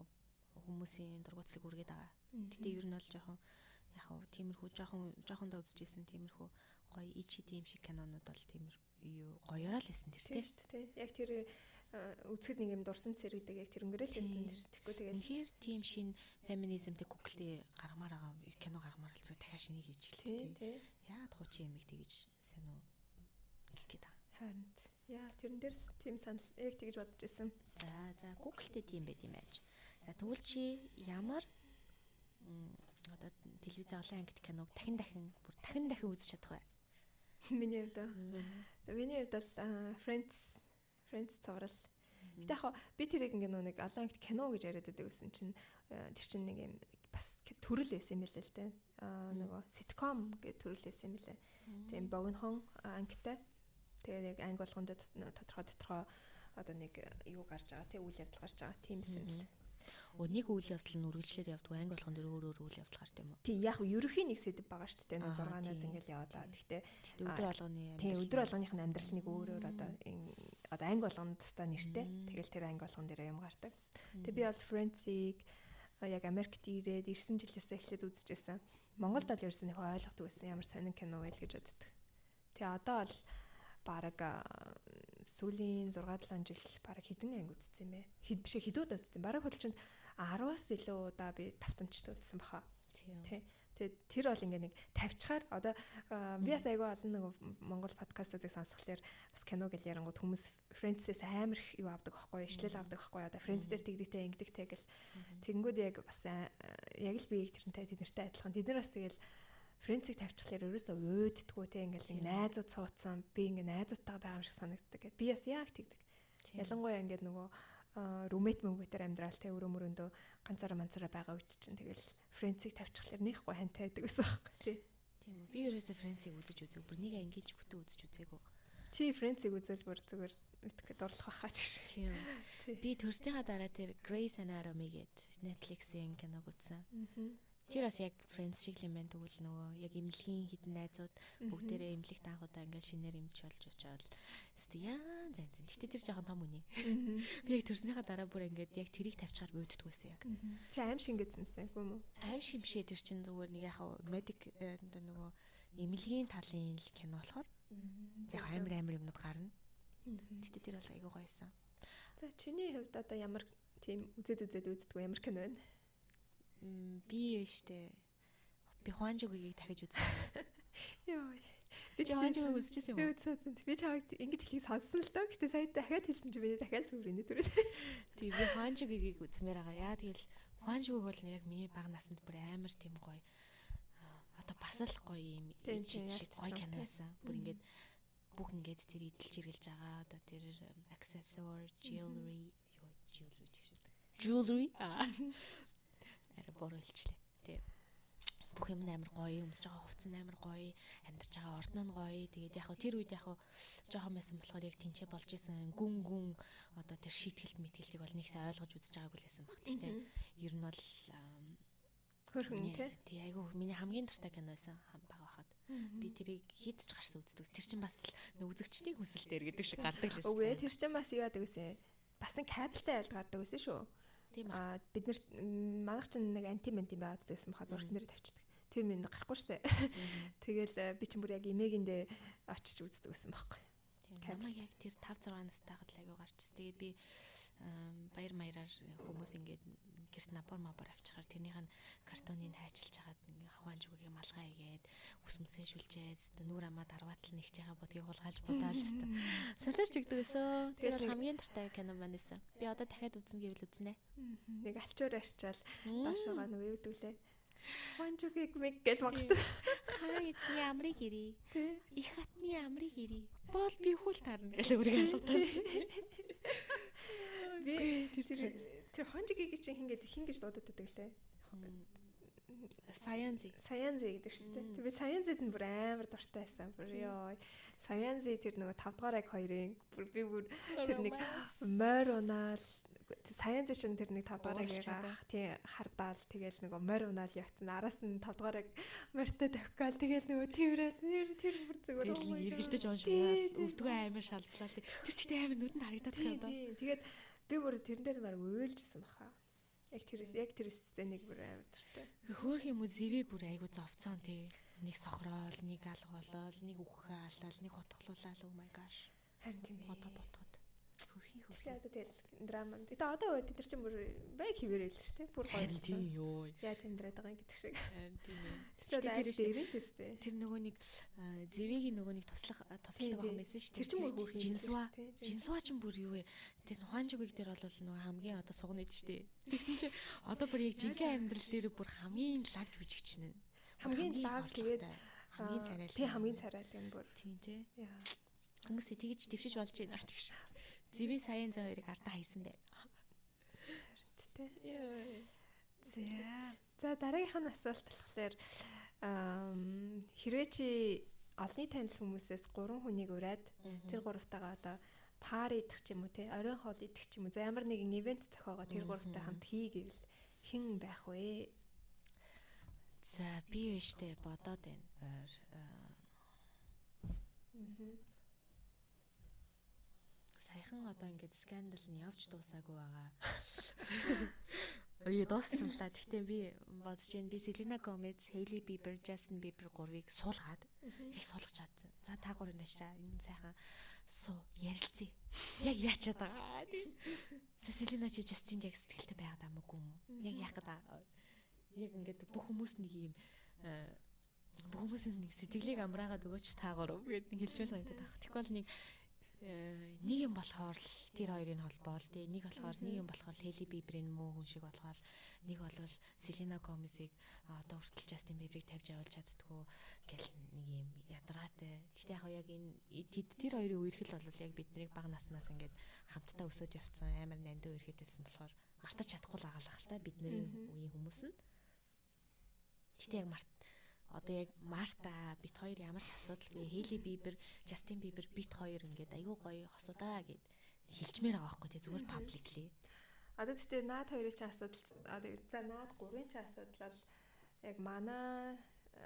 хүмүүсийн дургуутсыг үргээд байгаа. Гэтэ ер нь бол жоохон яг тиймэрхүү жоохон жоохон доо үзчихсэн тиймэрхүү гоё ичи тийм шиг кинонууд бол тиймэр юу гоёроо л хэлсэн тэр тийм. Яг тэр үзэхэд нэг юм дурсан цэрэгдэг яг тэрнгэрэл хэлсэн. Тэгэхгүй тэгээд үнэхээр тийм шин феминизмтэй Google-ийг гаргамаар байгаа кино гаргамаар л зүг дахиад шинийг хийж гэлээ. Яагаад хуучин ямиг тэгэж сайн уу гэх гээд. Харин яа тэрэн дээр тийм санал яг тэгж бодож исэн. За за Google-тэй тийм байт юм байж. За тэгвэл чи ямар одоо телевиз олон ангит киног дахин дахин бүр дахин дахин үзэж чадах вэ? Миний хувьд. Миний хувьд бол Friends Friends цуврал. Гэтэ яг би тэрийг ингээ нэг олон их кино гэж яриад байдаг гэсэн чинь э, тэр чинь нэг юм бас төрөл байсан юм л л дээ. Аа нөгөө sitcom гэх төрөл байсан юм лээ. Тийм богинохон ангитай. Тэгээд яг анги болгонд тодорхой тодорхой одоо нэг юу гарч байгаа тий үйл явдал гарч байгаа тийм юм л нэг үйл явдал нь үргэлжлээд явдаг анги болгон дээр өөр өөр үйл явдал гардаг юм уу? Тий яг ерөхийн нэг сэдв байгаа шүү дээ. 6 наз ингээл яваад байгаа. Гэхдээ өдөр болгоны тий өдөр болгоных нь амьдрал нэг өөрөөр одоо одоо анги болгоно тусдаа нэртэй. Тэгэл тэр анги болгон дээр юм гардаг. Тэгээ би бол Friends-ийг яг Америкт ирээд 9 жилээс эхлээд үзчихсэн. Монголд бол ерөөс нэг ойлгохгүй байсан ямар сонин кино байл гэж боддог. Тэгээ одоо бол бараг сүүлийн 6 7 жил бараг хэдэн анги үзсэн юм бэ? Хэд бишээ хэдүүд үзсэн. Бараг хөдөлчөнд 10-аас илүү удаа би тавтамжтай үзсэн баха. Тий. Тэгээд тэр бол ингээ нэг тавьчихаар одоо би бас айгүй олон нэг Монгол подкастуудыг сонсхолоор бас кино гэл ярангууд хүмүүс Friends-ээс амар их юу авдаг байхгүй ишлэл авдаг байхгүй одоо Friends дээр тэгдэгтэй ингэдэгтэй гэл тэгэнгүүт яг бас яг л би тэрнтэй тэднэртэй адилхан тэд нар бас тэгэл Friends-ийг тавьчихлаар ерөөсөө өөддгүү те ингээл найзууд суудсан би ингээ найзуудтайгаа байгаа юм шиг санагддаг. Би бас яг тэгдэг. Ялангуяа ингээд нөгөө румет мөнгөтөр амьдрал те өрөө мөрөндөө ганцаараа манцаараа байгаа үед чинь тэгэл френцийг тавьчихлаар нэг гоо хантай байдаг гэсэн юм тий. Тийм үү. Би ерөөсөө френцийг үзэж үзег. Бүр нэг ангиж бүтэн үзэж үзээгүй. Чи френцийг үзэл бүр зүгээр үтгэж дурлах байхаа ч гэж. Тийм. Би төрснийхаа дараа тэр Grey's Anatomy гээд Netflix-ийн киног үзсэн. Аа Тэр бас яг Friends шиг юм байна тэгвэл нөгөө яг имлэгийн хідэн найзууд бүгдээрээ имлэг таахуудаа ингээд шинээр имж болж очоод өстө яа зэн зэн. Гэтэ тэр жоохон том үний. Би яг төрснийхаа дараа бүр ингээд яг тэрийг тавьчихаар бууддаг байсан яг. Чи аим шиг гэдсэн юм уу? Аим шиг бишээ тэр чинь зүгээр нэг яхаа медик э, нөгөө имлэгийн талын кино болохоор яг амар амар юмнууд гарна. Гэтэ тэр бол айгуу гоёсэн. За чиний хувьд одоо ямар тийм үзэд үзэд үздэг ямар кино байна? Би штэ би хуанжигийг дахиж үзсэн. Йоо. Би хуанжиг үзчихсэн юм уу? Үзсэн. Би чамайг ингэж хэлхийг сонссон л доо. Гэтэ сая дахиад хэлсэн чи би дахиад зүгээр энэ төрөө. Тий би хуанжигийг үзмээр байгаа. Яа тэгэл хуанжиг бол яг миний бага наснд бүр амар тийм гоё. Одоо бас л гоё юм. Шиг гоё кино байсан. Бүр ингээд бүх ингээд тэр идэлж хэрглэж байгаа. Одоо тэр accessory, jewelry, юу jewelry гэх шиг. Jewelry. Арай буруу хэлчлээ. Тэг. Бүх юм амар гоё, өмсөж байгаа хувцас амар гоё, амьдарч байгаа ордон нь гоё. Тэгээд яг тэр үед яг жоохон байсан болохоор яг тэнцээ болж исэн гүн гүн одоо тэр шийтгэлт мэтгэлтийг бол нэгсээ ойлгож үзэж байгаагүй л байсан баг. Тэгтээ ер нь бол хөрхөн тий. Тий айгу миний хамгийн дуртай кино байсан баг байхад. Би тэрийг хийдэж гарсан үздэг. Тэр чинь бас нөө үзэгчдийн хүсэл дээр гэдэг шиг гардаг л байсан. Үгүй тэр чинь бас юу яадаг гэсэн. Бас н кабелтай айлд гардаг байсан шүү. Тийм аа бид нар манайх ч нэг антимент юм байгаад байсан баха зургт нэр тавьчихдаг. Тэр минь гарахгүй штэ. Тэгэл би ч бүр яг эмээгэндээ очиж үздэг байсан байхгүй. Тийм намайг яг тэр 5 6 настайхад л аягүй гарч. Тэгээд би баяр маяраар хүмүүс ингээд гэрт напор мапор авчихаар тэрнийх нь картоныг хайчилж хагаад хаваан зүгийг малгай игээд ус мөсөө шүлжээд нүүр амаа дарваатал нэгж байгаа бодгийг хулгайлж будаал хэвээр солиорч өгдөг гэсэн. Тэр бол хамгийн тартай кино маань байсан. Би одоо дахиад үзнэ гэвэл үзнэ. Нэг алчуур арчаал доошоогоо нөгөө юу гэдүүлээ. Хаваан мэг гэж магтав. Хаан эзний амрыг ирээ. Их хатны амрыг ирээ. Бол би хүл таарна гэж өөрийг алгадаа. Би тэр тэр хонжигийг чинь хингээд хин гэж дуудаад байдаг лээ. Science. Science гэдэг шүү дээ. Тэр би Science-д нь бүр амар дуртай байсан. Бүр ёо. Science тэр нөгөө 5 дугаар яг хоёрын бүр би бүр тэр нэг морь унаал Science чинь тэр нэг 5 дугаар яг тий хардаал тэгэл нөгөө морь унаал явцсан. Араас нь 5 дугаар яг морьтой тавхгаал тэгэл нөгөө тэрэл тэр тэр бүр зүгээр эргэлдэж уншгаал өвдгөө амар шалблаа. Тэр тэгтээ амар нүдэнд харагдаад байгаа юм да. Тэгээд би бүр тэрэн дээр баг уйлжсэн баха. Яг тэр яг тэр сценыг бүр амар дуртай. Хөөх юм уу зэвээ бүр айгу зовцсон тий. Нэг сохрол, нэг алгуулал, нэг үххэ алал, нэг хотглуулал oh my gosh. Харин тийм бодо бодоход. Хөрхий хөрхий. Тэгээд тэгэл драма. Тэгээд одоо үед тэр чинь бүр байг хിവэрэл л шүү дээ. Бүр гоё. Тийм ёо. Яаж амьдраад байгаа юм гэдэг шиг. Тийм ээ. Тэр дээр л тест. Тэр нөгөө нэг зэвэгийн нөгөө нэг туслах туслах байгаа байсан шүү дээ. Тэр чинь бүр хөрхий. Жинсва. Жинсва ч бүр юу вэ? Тэр ухаанжиг дээр бол нөгөө хамгийн одоо сугна гэж шүү дээ. Тэгсэн чинь одоо бүр яг жинхэнэ амьдрал дээр бүр хамгийн лагж үжигч нэ. Хамгийн лаг тэгээд хамгийн царай. Тийм хамгийн царай юм бүр. Тийм тий. Хүмүүсээ тэгж дэвшиж болж байна ч гэж. Зэвэ саяын зэ хоёрыг ардаа хайсан бэ. Тэ. За. За дараагийнх нь асуулт болохоор хэрвээ чи олны танил хүмүүсээс 3 хүнийг ураад тэр гуравтайгаа одоо пар идэх ч юм уу те оройн хоол идэх ч юм уу за ямар нэгэн ивент зохиогоо тэр гуравтай хамт хий гэвэл хэн байх вэ? За би вэштэй бодоод байна. Ойр. Аа саяхан одоо ингээд скандал нь явж дуусаагүй байгаа. Ой дууссан л да. Гэхдээ би бодож байна. Би Selena Gomez, Hailey Bieber, Justin Bieber гурвыг суулгаад их суулгach чадсан. За та гурав наашаа энэ сайхан суу ярилцъя. Яг яачаад байгаа. Selena чи Justin яг сэтгэлтэй байгаад байгаа мөг юм. Яг яах гэдэг. Яг ингээд бүх хүмүүс нэг юм бүх хүмүүсийн нэг сэтгэлийг амраагаад өгөөч та гурав гэд хэлж байсан санагдаад байна. Тэгвэл нэг Э, нэг юм болохоор л тэр хоёрын холбоо л тий нэг болохоор нэг юм болохоор Хели Биберийн муу хүн шиг болгоод нэг бол Селена Гомесийг одоо хүртэл Justin Bieber-ыг тавьж явуулж чаддгүй гэл нэг юм ядаргаатай. Гэтэ яг яг энэ тэр хоёрын үерхэл бол яг биднийг бага наснаас ингээд хамтдаа өсөж явцсан амар нандин үерхэлсэн болохоор мартаж чадахгүй л агаалах л та бидний үеийн хүмүүс нь. Гэтэ яг март одоо яг Марта бит хоёр ямар ч асуудалгүй Хейли Бибер, Жастин Бибер бит хоёр ингээд айгүй гоё хосуудаа гэд хэлчмээр байгаа байхгүй тий зүгээр пабликли. Одоо тэгтээ наад хоёрын ч асуудал одоо за наад гурвын ч асуудал бол яг манай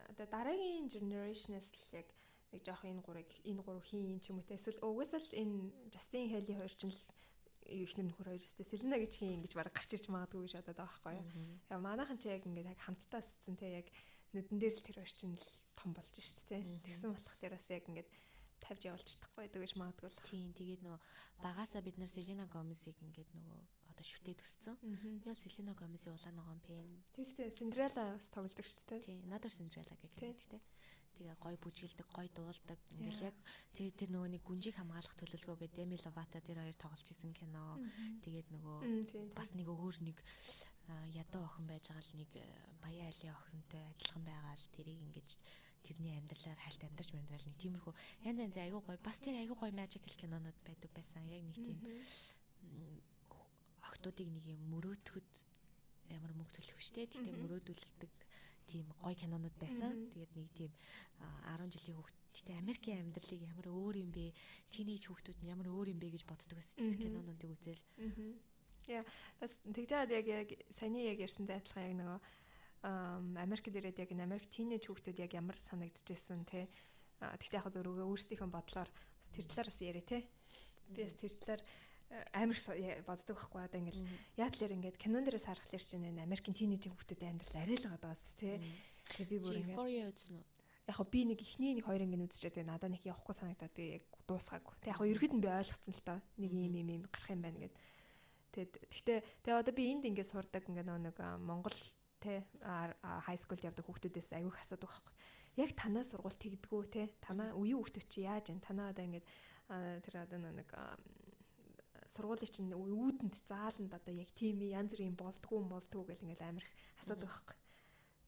одоо дараагийн generationээс л яг нэг жоох энэ гурыг энэ гурав хийн ч юм уу те эсвэл угсаал энэ Justin Haley хоёр ч л ихнэр нөхөр хоёрстой Selena гэж хийн гэж баг гарч ирж магадгүй гэж бодоод байгаа байхгүй юу. Яа манайхан ч яг ингээд хамтдаа өссөн те яг нүдэн дээр л тэр орчин л том болж шít те. Тэгсэн болох тэр бас яг ингээд тавьж явуулж чадахгүй байдаг гэж магадгүй л. Тийм тэгээд нөө багасаа бид нар Селена Гомесийг ингээд нөгөө одоо шүтээ төссөн. Би бол Селена Гомесийн улаан ногоон пен. Тийшээ Синдрелла бас тоглодог шүү дээ. Тийм, надад Синдрелла гэх юм. Тэгээ гой бүжгэлдэг, гой дуулдаг. Ингээл яг тэгээ тэр нөгөө нэг гүнжийг хамгаалах төлөвлөгөө гэдэг Деми Ловата тэр хоёр тоглож исэн кино. Тэгээд нөгөө бас нэг өөр нэг ядуу охин байж байгаа л нэг э, баяа айлын охинтой адилхан байгаа л тэрийг ингэж тэрний амьдралаар хальт амьдарч амьдрал нэг. Тиймэрхүү янз янз айгуу гоё бас тэр айгуу гоё magical кинонууд байдаг байсан. Яг нэг тийм охтуудыг нэг юм мөрөөдөхөд ямар мөнгө төлөх вштэй тэгтээ мөрөөдүүлдэг тийм гоё кинонууд байсан. Тэгээд нэг тийм 10 жилийн хүүхд Гэтэ Америкийн амьдралыг ямар өөр юм бэ? Тинейж хүүхдүүд нь ямар өөр юм бэ гэж боддог байсан. Кинонуудыг үзэл. Яа, бас тэгж яагаад яг яг саяны яг ярьсантай адилхан яг нөгөө Америкт ирээд яг Америк тийнейж хүүхдүүд яг ямар санагдчихсэн те. Тэгтээ яг зөрөөгөө өөрсдийнхөө бодлоор бас тэр талаар бас яриа те. Би бас тэр талаар амар боддог байхгүй одоо ингээл яа талаар ингээд кинон дээрээс харахлаар чинь Америкийн тийнейжийн хүүхдүүд амьдрал арай л даас те. Тэгээ би бүр ингээд яг хоо би нэг ихний нэг хоёр ингээд үзчихээд тэгээ надад нэг явахгүй санагдаад би яг дуусгаагүй. Тэг яг хоо ерөөд нь би ойлгоцсон л та. Нэг юм юм юм гарах юм байна гэдэг Тэгэд гэхдээ тэгээ одоо би энд ингээд сурдаг ингээд нэг Монгол те хай скулд явдаг хүүхдүүдээс аягүй асуудаг байхгүй. Яг танаа сургууль тэгдэггүй те. Танаа үеийн хүүхдүүд чи яаж вэ? Танаа одоо ингээд тэр одоо нэг сургуулийн чинь үүдэнд зааланд одоо яг тийм янз бүрийн болдгоо болдгоо гэл ингээд амар асуудаг байхгүй.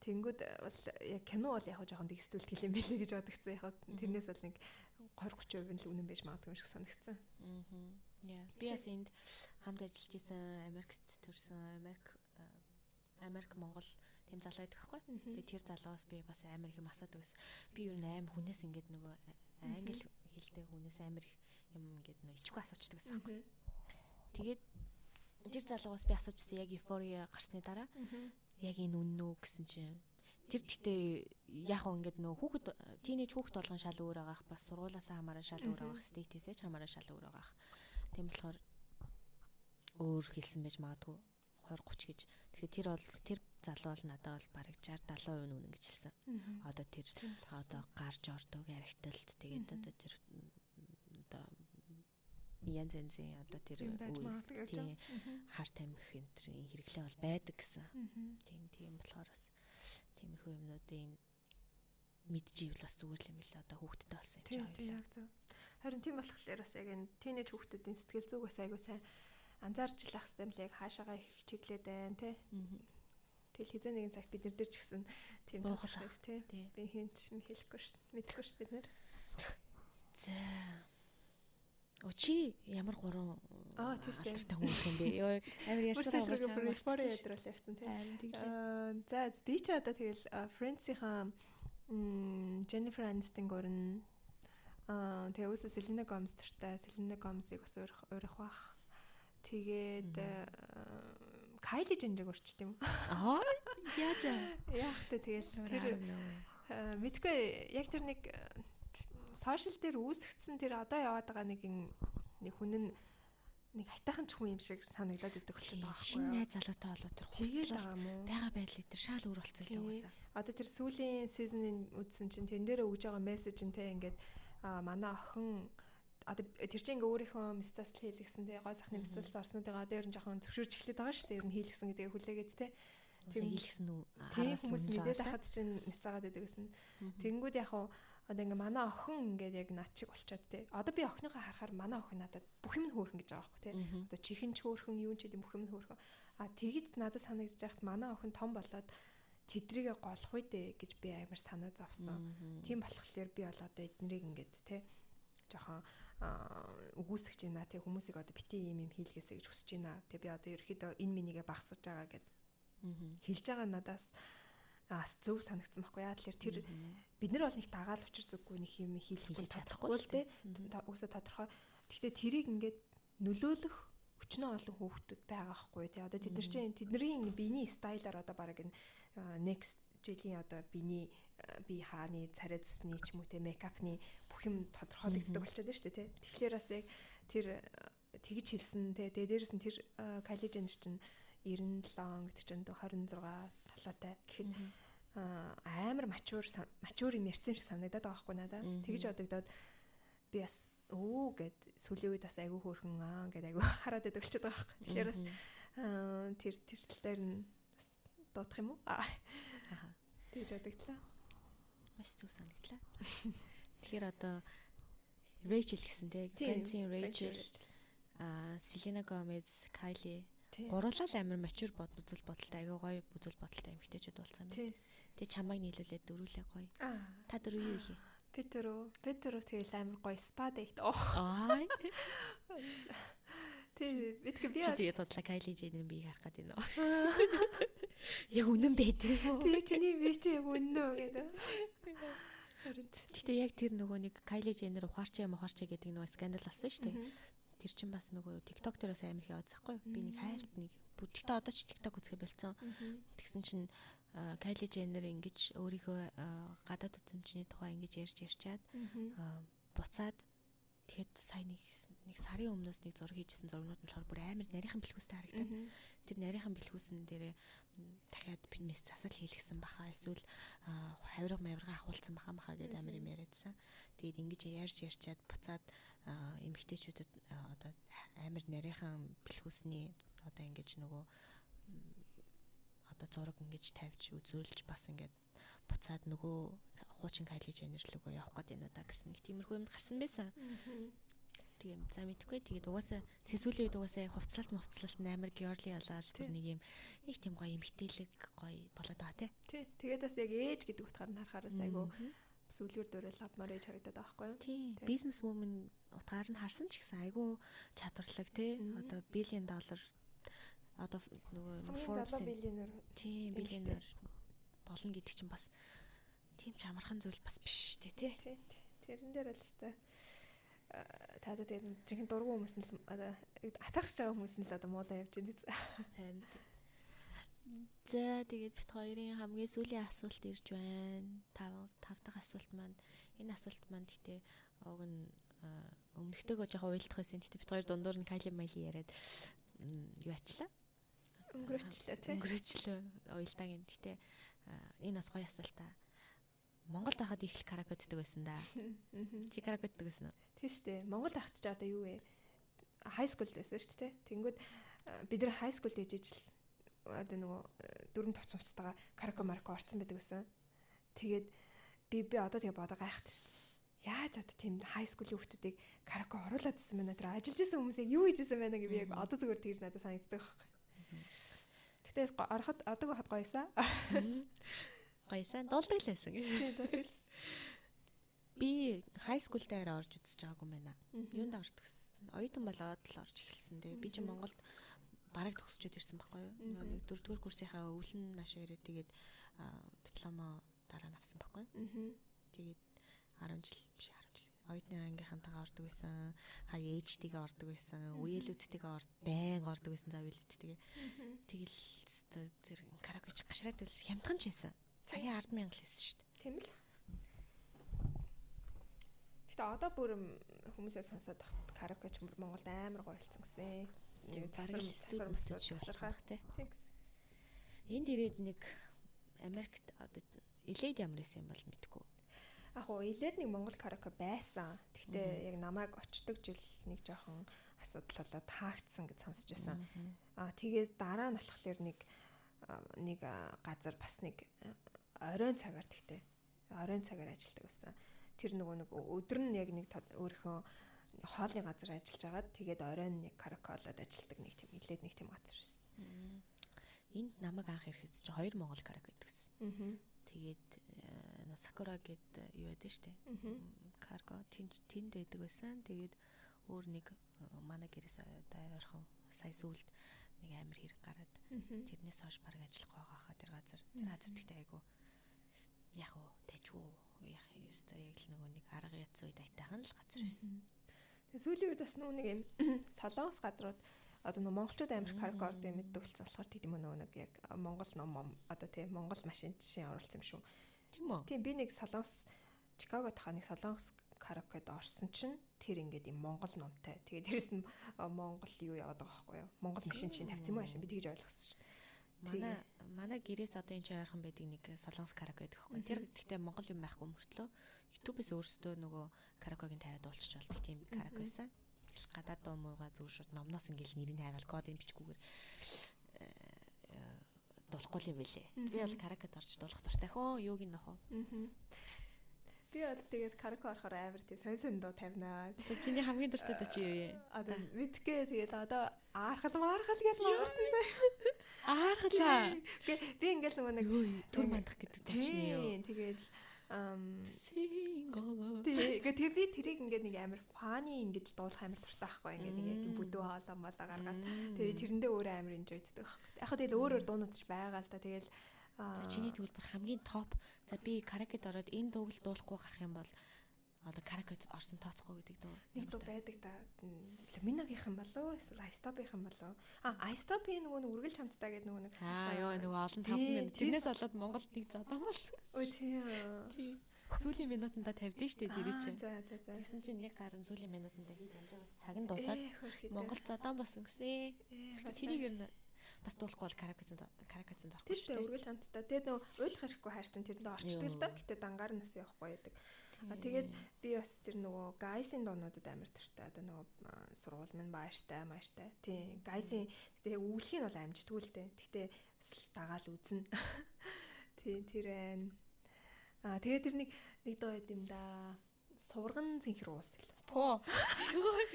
Тэнгүүд бол яг кино бол яг жоохон дэгсдүүлт хэлэн байлээ гэж бодогцсон. Яг тэрнээс бол нэг 20 30% л үнэн байж магадгүй юм шиг санагдсан. Аа. Яа. Би бас энд хамт ажиллаж исэн Америкт төрсэн Америк Америк Монгол тэм залуу байдаг байхгүй. Тэгээ тэр залуус би бас амар их юм асуудаг байсан. Би ер нь аим хүнээс ингээд нөгөө англи хэлтэй хүнээс амар их юм ингээд нөгөө ичгүй асуучдаг байсан байхгүй. Тэгээд тэр залуугаас би асуужсан яг эйфория гарсны дараа яг энэ үнэн үү гэсэн чинь тэр гэхдээ яг уу ингээд нөгөө хүүхэд тийнейж хүүхэд болгон шал өөр байгаах бас сургуулаасаа хамаараа шал өөр байгаах стейтээсээ ч хамаараа шал өөр байгаах Тийм болохоор өөр хэлсэн байж магадгүй 20 30 гэж. Тэгэхээр тэр бол тэр залуу бол надад бол бараг 60 70% үнэн гэж хэлсэн. Одоо тэр одоо гарч ордог яригталт тэгээд одоо тэр одоо янз янзын одоо тэр тийм хар тамхи энтрийн хэрэглээ бол байдаг гэсэн. Тийм тийм болохоор бас тиймэрхүү юмнуудын мэдчихвэл бас зүгээр юм билээ одоо хүүхдэд болсон юм шиг ойлаа. Харин тийм болохоор бас яг энэ тийнейж хүүхдүүдийн сэтгэл зүг бас айгуу сайн анзаарч л ах хэвээр л яг хаашаагаа хичээглээд байна тий. Тэгэл хизээ нэгэн цагт бид нар ч гэсэн тийм боохлох тий. Би хинч хэлэхгүй шүү дээ. Мэдхгүй шүү бид нар. За. Очи ямар гурван Аа тийм шүү дээ. Хүмүүс юм бэ. Йоо амар ястаа гарч байгаа. Фори ядрал явцсан тий. Аа за би ч одоо тэгэл Friends-ийн Jennifer Aniston гөрн Аа тэгээ үсэ Селена Гомес төртэй. Селена Гомесийг бас уурах бах. Тэгээд Кайли Женрийг урчт юм. Аа яаж яах вэ тэгэл тэр мэдгүй яг тэр нэг сошиал дээр үүсгэсэн тэр одоо яваад байгаа нэг нэг хүн нь нэг хайтайхан ч хүн юм шиг санагдаад идэг болчиход байгаа байхгүй юу? Шинэ залуутай болоод тэр хувцлаа байгаа байдлыг тэр шал өөр болцсон л уусаа. Одоо тэр сүүлийн сизныг үзсэн чинь тэрэн дээр өгж байгаа мессеж нь те ингээд манай охин одоо тэр чинь ингээ өөрийнхөө мистасл хийлгсэн те гой сахны мистасл орснуудыг одоо ер нь жоохон зөвшөөрч эхлэх байгаа шүү дээ. Ер нь хийлгсэн гэдэг хүлээгээд те. Тийм хийлгсэн үү? тийм хүмүүс мэдээд ахад чинь нэцаагаад байдаг гэсэн. Тэгэнгүүт яг хуу одоо ингээ манай охин ингээд яг над чиг болчоод те. Одоо би охиныхоо харахаар манай охин надад бүх юм хөөрхөн гэж байгаа байхгүй те. Одоо чихэн ч хөөрхөн, юу ч гэдэм бүх юм хөөрхөн. А тэгэд надад санагдаж байхад манай охин том болоод тэдрийгэ голох үедээ гэж би амар санаа зовсон. Тийм болохоор би бол одоо эднэрийг ингээд те жоохон үгүйсгэж байна те хүмүүсийг одоо бити юм юм хийлгээсэй гэж хүсэж байна. Тэг би одоо ерөөхдөө энэ минийгээ багсаж байгаа гэд хэлж байгаа надаас ас зөв санагдсан байхгүй яа. Тэгэхээр тэр бид нар бол нэг дагаал учир зүггүй нэг юм хийлэхгүй чадахгүй л те. Үгүйсээ тодорхой. Гэхдээ тэрийг ингээд нөлөөлөх өчнөө олон хүүхдүүд байгаа байхгүй тий одоо тэд нар чинь тэдний биений стайлаар одоо баг энэ next жилийн одоо биений би хааны царай зүсний ч юм уу те мейкапны бүх юм тодорхойлогддог болчиход байна шүү дээ те. Тэгэхээр бас яг тэр тэгж хэлсэн те. Тэгээ дээрэс нь тэр Kylie Jenner чинь 97 он гэдэг чинь 26 талаатай гэхэд амар мачуур мачуур юм ярьсан шиг санагдаад байгаа байхгүй надаа. Тэгж одогдоод би бас өө гэд сүлийн үед бас айгүй хөөрхөн аа гэд айгүй хараад байдаг болчиход байгаа байхгүй. Тэгэхээр бас тэр тэр тал дээр нь дуудах юм уу аа тэгж одогдлаа маш зүг санагдлаа тэгэхээр одоо Rachel гэсэн тийм Friends-ийн Rachel а Selena Gomez, Kylie гурлал амар мачур бод үзэл бодолтой аягүй гоё үзэл бодолтой эмэгтэйчүүд болсон байна. Тэгээ чамайг нийлүүлээд дөрүүлээ гоё. Та дөрөв юу их юм? Петеро, Петеро тэгэл амар гоё спа дейт. Аа. Тэг битгэ би тэгээд бодлоо Кайли Дженер би харах гэдэг нөө. Яг үнэн уу? Тэг чиний би чи яг үнэн үү гэдэг. Гэтэ яг тэр нөгөө нэг Кайли Дженер ухаарч юм ухаарч гэдэг нөгөө скандал болсон шүү дээ. Тэр чинь бас нөгөө TikTok дээрээс амар их яваадсахгүй би нэг хайлт нэг бүгдээ одоо ч TikTok үзэх болсон тэгсэн чинь Kylie Jenner ингэж өөрийнхөө гадаад үзмжний тухай ингэж ярьж ярьчаад буцаад тэгэхэд сая нэг нэг сарын өмнөөс нэг зураг хийжсэн зургнууд нь болохоор бүр амар нарийнхан бэлхүүстэй харагдав. Тэр нарийнхан бэлхүүсэн дээрээ дахиад пинмес засал хийлгсэн баха эсвэл хавирга мавирга ахуулсан баха маха гэдэг амар юм яриадсан. Тэгээд ингэж ярьж ярьчаад буцаад эмэгтэйчүүдэд одоо амар нарийнхан бэлхүүсний одоо ингэж нөгөө одоо зураг ингэж тавьж үзүүлж бас ингээд буцаад нөгөө хуучин кайлиж анерлөгөө явах гээд байна да гэсэн нэг тиймэрхүү юмд гарсан байсан. Тийм за мэдхгүй тэгээд угаасаа тэсүүлийн үед угаасаа хувцлалт мовцлалт амар георли болоод бүр нэг юм их тийм гоё эмхтэлэг гоё болоод байгаа тий. Тэгээд бас яг ээж гэдэг утгаар нь харахаар бас айгу сүлгэр дөрөөл авмаар ээж харагдаад байгаа байхгүй юу? Тийм. Бизнес вумен утгаар нь харсан ч гэсэн айгүй чадварлаг тий. Одоо биллион доллар одоо нөгөө нэг Forbes биллионер тийм биллионер болно гэдэг чинь бас тийм ч амархан зүйл бас биш тий. Тий. Тэрэн дээр л өстой та одоо тэгээд жинхэнэ дургу хүмүүс нь одоо атгахж байгаа хүмүүс нь л одоо муулаа явж байна. За тэгээд бит хоёрын хамгийн сүүлийн асуулт ирж байна. Тав тав дахь асуулт маань энэ асуулт маань гэхдээ уг нь өмнөхтэйгөө жоохон уйлдах байсан. Гэхдээ бит хоёр дундуур нь кайли майли яриад юу ачлаа? Өнгөрөөчлөө тий. Өнгөрөөчлөө уйлдааг. Гэхдээ энэ бас гоё асуулт та. Монголд байхад их л каракотдаг байсан да. Чи каракотдаг байсан уу? Шүү дээ. Монгол ахч ч одоо юу вэ? Хай скулд байсан дээ. Тэнгүүд бид нар хай скулд ээжиж л одоо нөгөө дөрөв товцомцтойгоо карако марко орсон байдаг гэсэн. Тэгээд би би одоо тэгээ бодоо гайхдаг шүү дээ. Яаж одоо тийм хай скулийн хүмүүсийг карако оруулаад ирсэн байна тэр ажиллаж исэн хүмүүсийг юу хийж исэн байна гэж би яг одоо зүгээр тэгж надад санагддаг байхгүй. Гэтэ ороход одоо хад гоёсаа. Гоёсаа дуулдаг л байсан гэж. Би хай скул дээр орж үзэж байгаагүй байна. Юунд орж төгссөн? Оюутан болоод л орж эхэлсэн. Тэгээ би чинь Монголд бараг төгсчөөд ирсэн байхгүй юу? Нэг дөрөвдүгээр курсынхаа өвлөн наашаа ирээд тэгээд дипломо дараа нь авсан байхгүй юу? Тэгээд 10 жил биш 10 жил. Оюутны ангийнхантайгаа ордог байсан. Хаг ээжтэйгээ ордог байсан. Үеэлүүдтэйгээ орд байн ордог байсан зав үеэлүүдтэйгээ. Тэгэл зэрэг караоке гашраад үл хямдхан ч байсан. Цагийн 100000 л хийсэн шүү дээ. Тийм л. Гэтэ одоо бүр хүмүүсээ сонсоод караоке ч Монголд амар болсон гэсэн тийм засар засар мөсөж шуулах тий. Энд ирээд нэг Америкт илээд ямар исэн юм бол мэдгүй. Яг уу илээд нэг Монгол караоке байсан. Гэхдээ яг намайг очдог жил нэг жоохон асуудал болоод таагдсан гэж сонсч байсан. Аа тэгээд дараа нь болохоор нэг нэг газар бас нэг оройн цагаар тэгтээ оройн цагаар ажилладаг байсан. Тэр нөгөө нэг өдөр нь яг нэг өөрийнхөө хоолны газар ажиллаж агаад тэгээд оройн нэг караколод ажилладаг нэг тийм илээд нэг тийм газар байсан. Энд намайг анх ирэхэд чи хоёр монгол карак гэдгсэн. Тэгээд э, Сакура гэд юу байдаг штэ. Карго тэнд тэнд байдаг байсан. Тэгээд өөр нэг э, манай гэрээс ойрхон сая сүлд нэг амир хэрэг гараад тэрнээс хойш баг ажиллах байгаа хаа тэр газар. Тэр газар тэгтээ айгу яг уу тэжгүй яг ёстой яг л нөгөө нэг арга яц үед айтайхан л газар байсан. Тэгээ сүүлийн үед бас нэг юм солонгос газрууд одоо нөгөө монголчууд амир каркорд юм мэддэг болсон болохоор тийм нөгөө нэг яг монгол ном одоо тийм монгол машин жишээ оруулсан юм шүү. Тийм үү? Тийм би нэг солонгос Чикагод хаа нэг солонгос каракед орсон чинь тэр ингээд юм монгол номтой. Тэгээ дээрэс нь монгол юу яваад байгаа байхгүй юу? Монгол машин чинь тавьсан юм аашин би тэгж ойлгосон шүү манай манай гэрээс одоо энэ ойрхон байдаг нэг солонгос караоке гэдэг байхгүй. Тэр гэхдээ монгол юм байхгүй мөртлөө YouTube-с өөрсдөө нөгөө караокегийн тавиад уулчч болдог тийм караоке байсан. Гадаад дуу муугаа зүг шууд номноос ингээл нэрийг хайгаал код юм бичгүүгээр э, дуулахгүй юм бэлээ. Би бол каракед орж дуулах дуртай хөө юуг нь нохоо. Би бол тэгээд караоке орохоор амар тийм сонь сонь дуу тавинаа. За чиний хамгийн дуртай дуу чи юу вэ? Одоо мэдгээ тэгээд одоо аархал маархал гэж мангартан заяа. Аархлаа. Би ингээл нөгөө нэг төр мандах гэдэг тачны юу. Тэгээд ам Тэгээ тэр би тэрийг ингээд нэг амар фаны ингэж дуулах амар туртай байхгүй ингээд ингээд тийм бүдүү хоолоо молоо гаргаад тэгээ тэрэндээ өөрөө амар энжойддаг байхгүй. Яг хөө тэгэл өөр өөр дуунууд ч байгаа л та тэгэл За чиний төлбөр хамгийн топ. За би каракед ороод энэ дууг л дуулахгүй гарах юм бол одоо каракетд орсон тооцохгүй гэдэг дөө. Нэг дуу байдаг да. Луминогийнх юм болов уу? Эсвэл Айстопийнх юм болов уу? А Айстопийн нөгөө нэг үргэлж хамтдаа гэдэг нөгөө нэг Аа ёо нөгөө олон 5 минут. Тэрнээс болоод Монголд нэг зодоо бол. Ой тийм. Сүүлийн минутанда тавьдээ штэ тэр чинь. За за за. Тэгсэн чинь яг гарын сүүлийн минутанда хийж амжаас цаг нь дуусаад Монгол зодоо болсон гэсэн. Тэрийг ер нь бас дуулахгүй бол каракацанд каракацанд орохгүй шүү дээ. Үргэлж хамтдаа. Тэгээд нөгөө уйлах хэрэггүй хайр чинь тэрэндээ орчдөг л доо. Гэтэ дангаар нас явахгүй байдаг. А тэгээд би бас тэр нөгөө гайсын дуунуудад амар туртай. Одоо нөгөө сургууль минь бааштай, мааштай. Тийм. Гайсын гэтээ өвлөхийн бол амжтгүй л дээ. Гэтээ дагаал үзнэ. Тийм тэр байна. А тэгээд тэр нэг нэг дуу юм да. Сурган цэнхэр уус л. По. Үгүй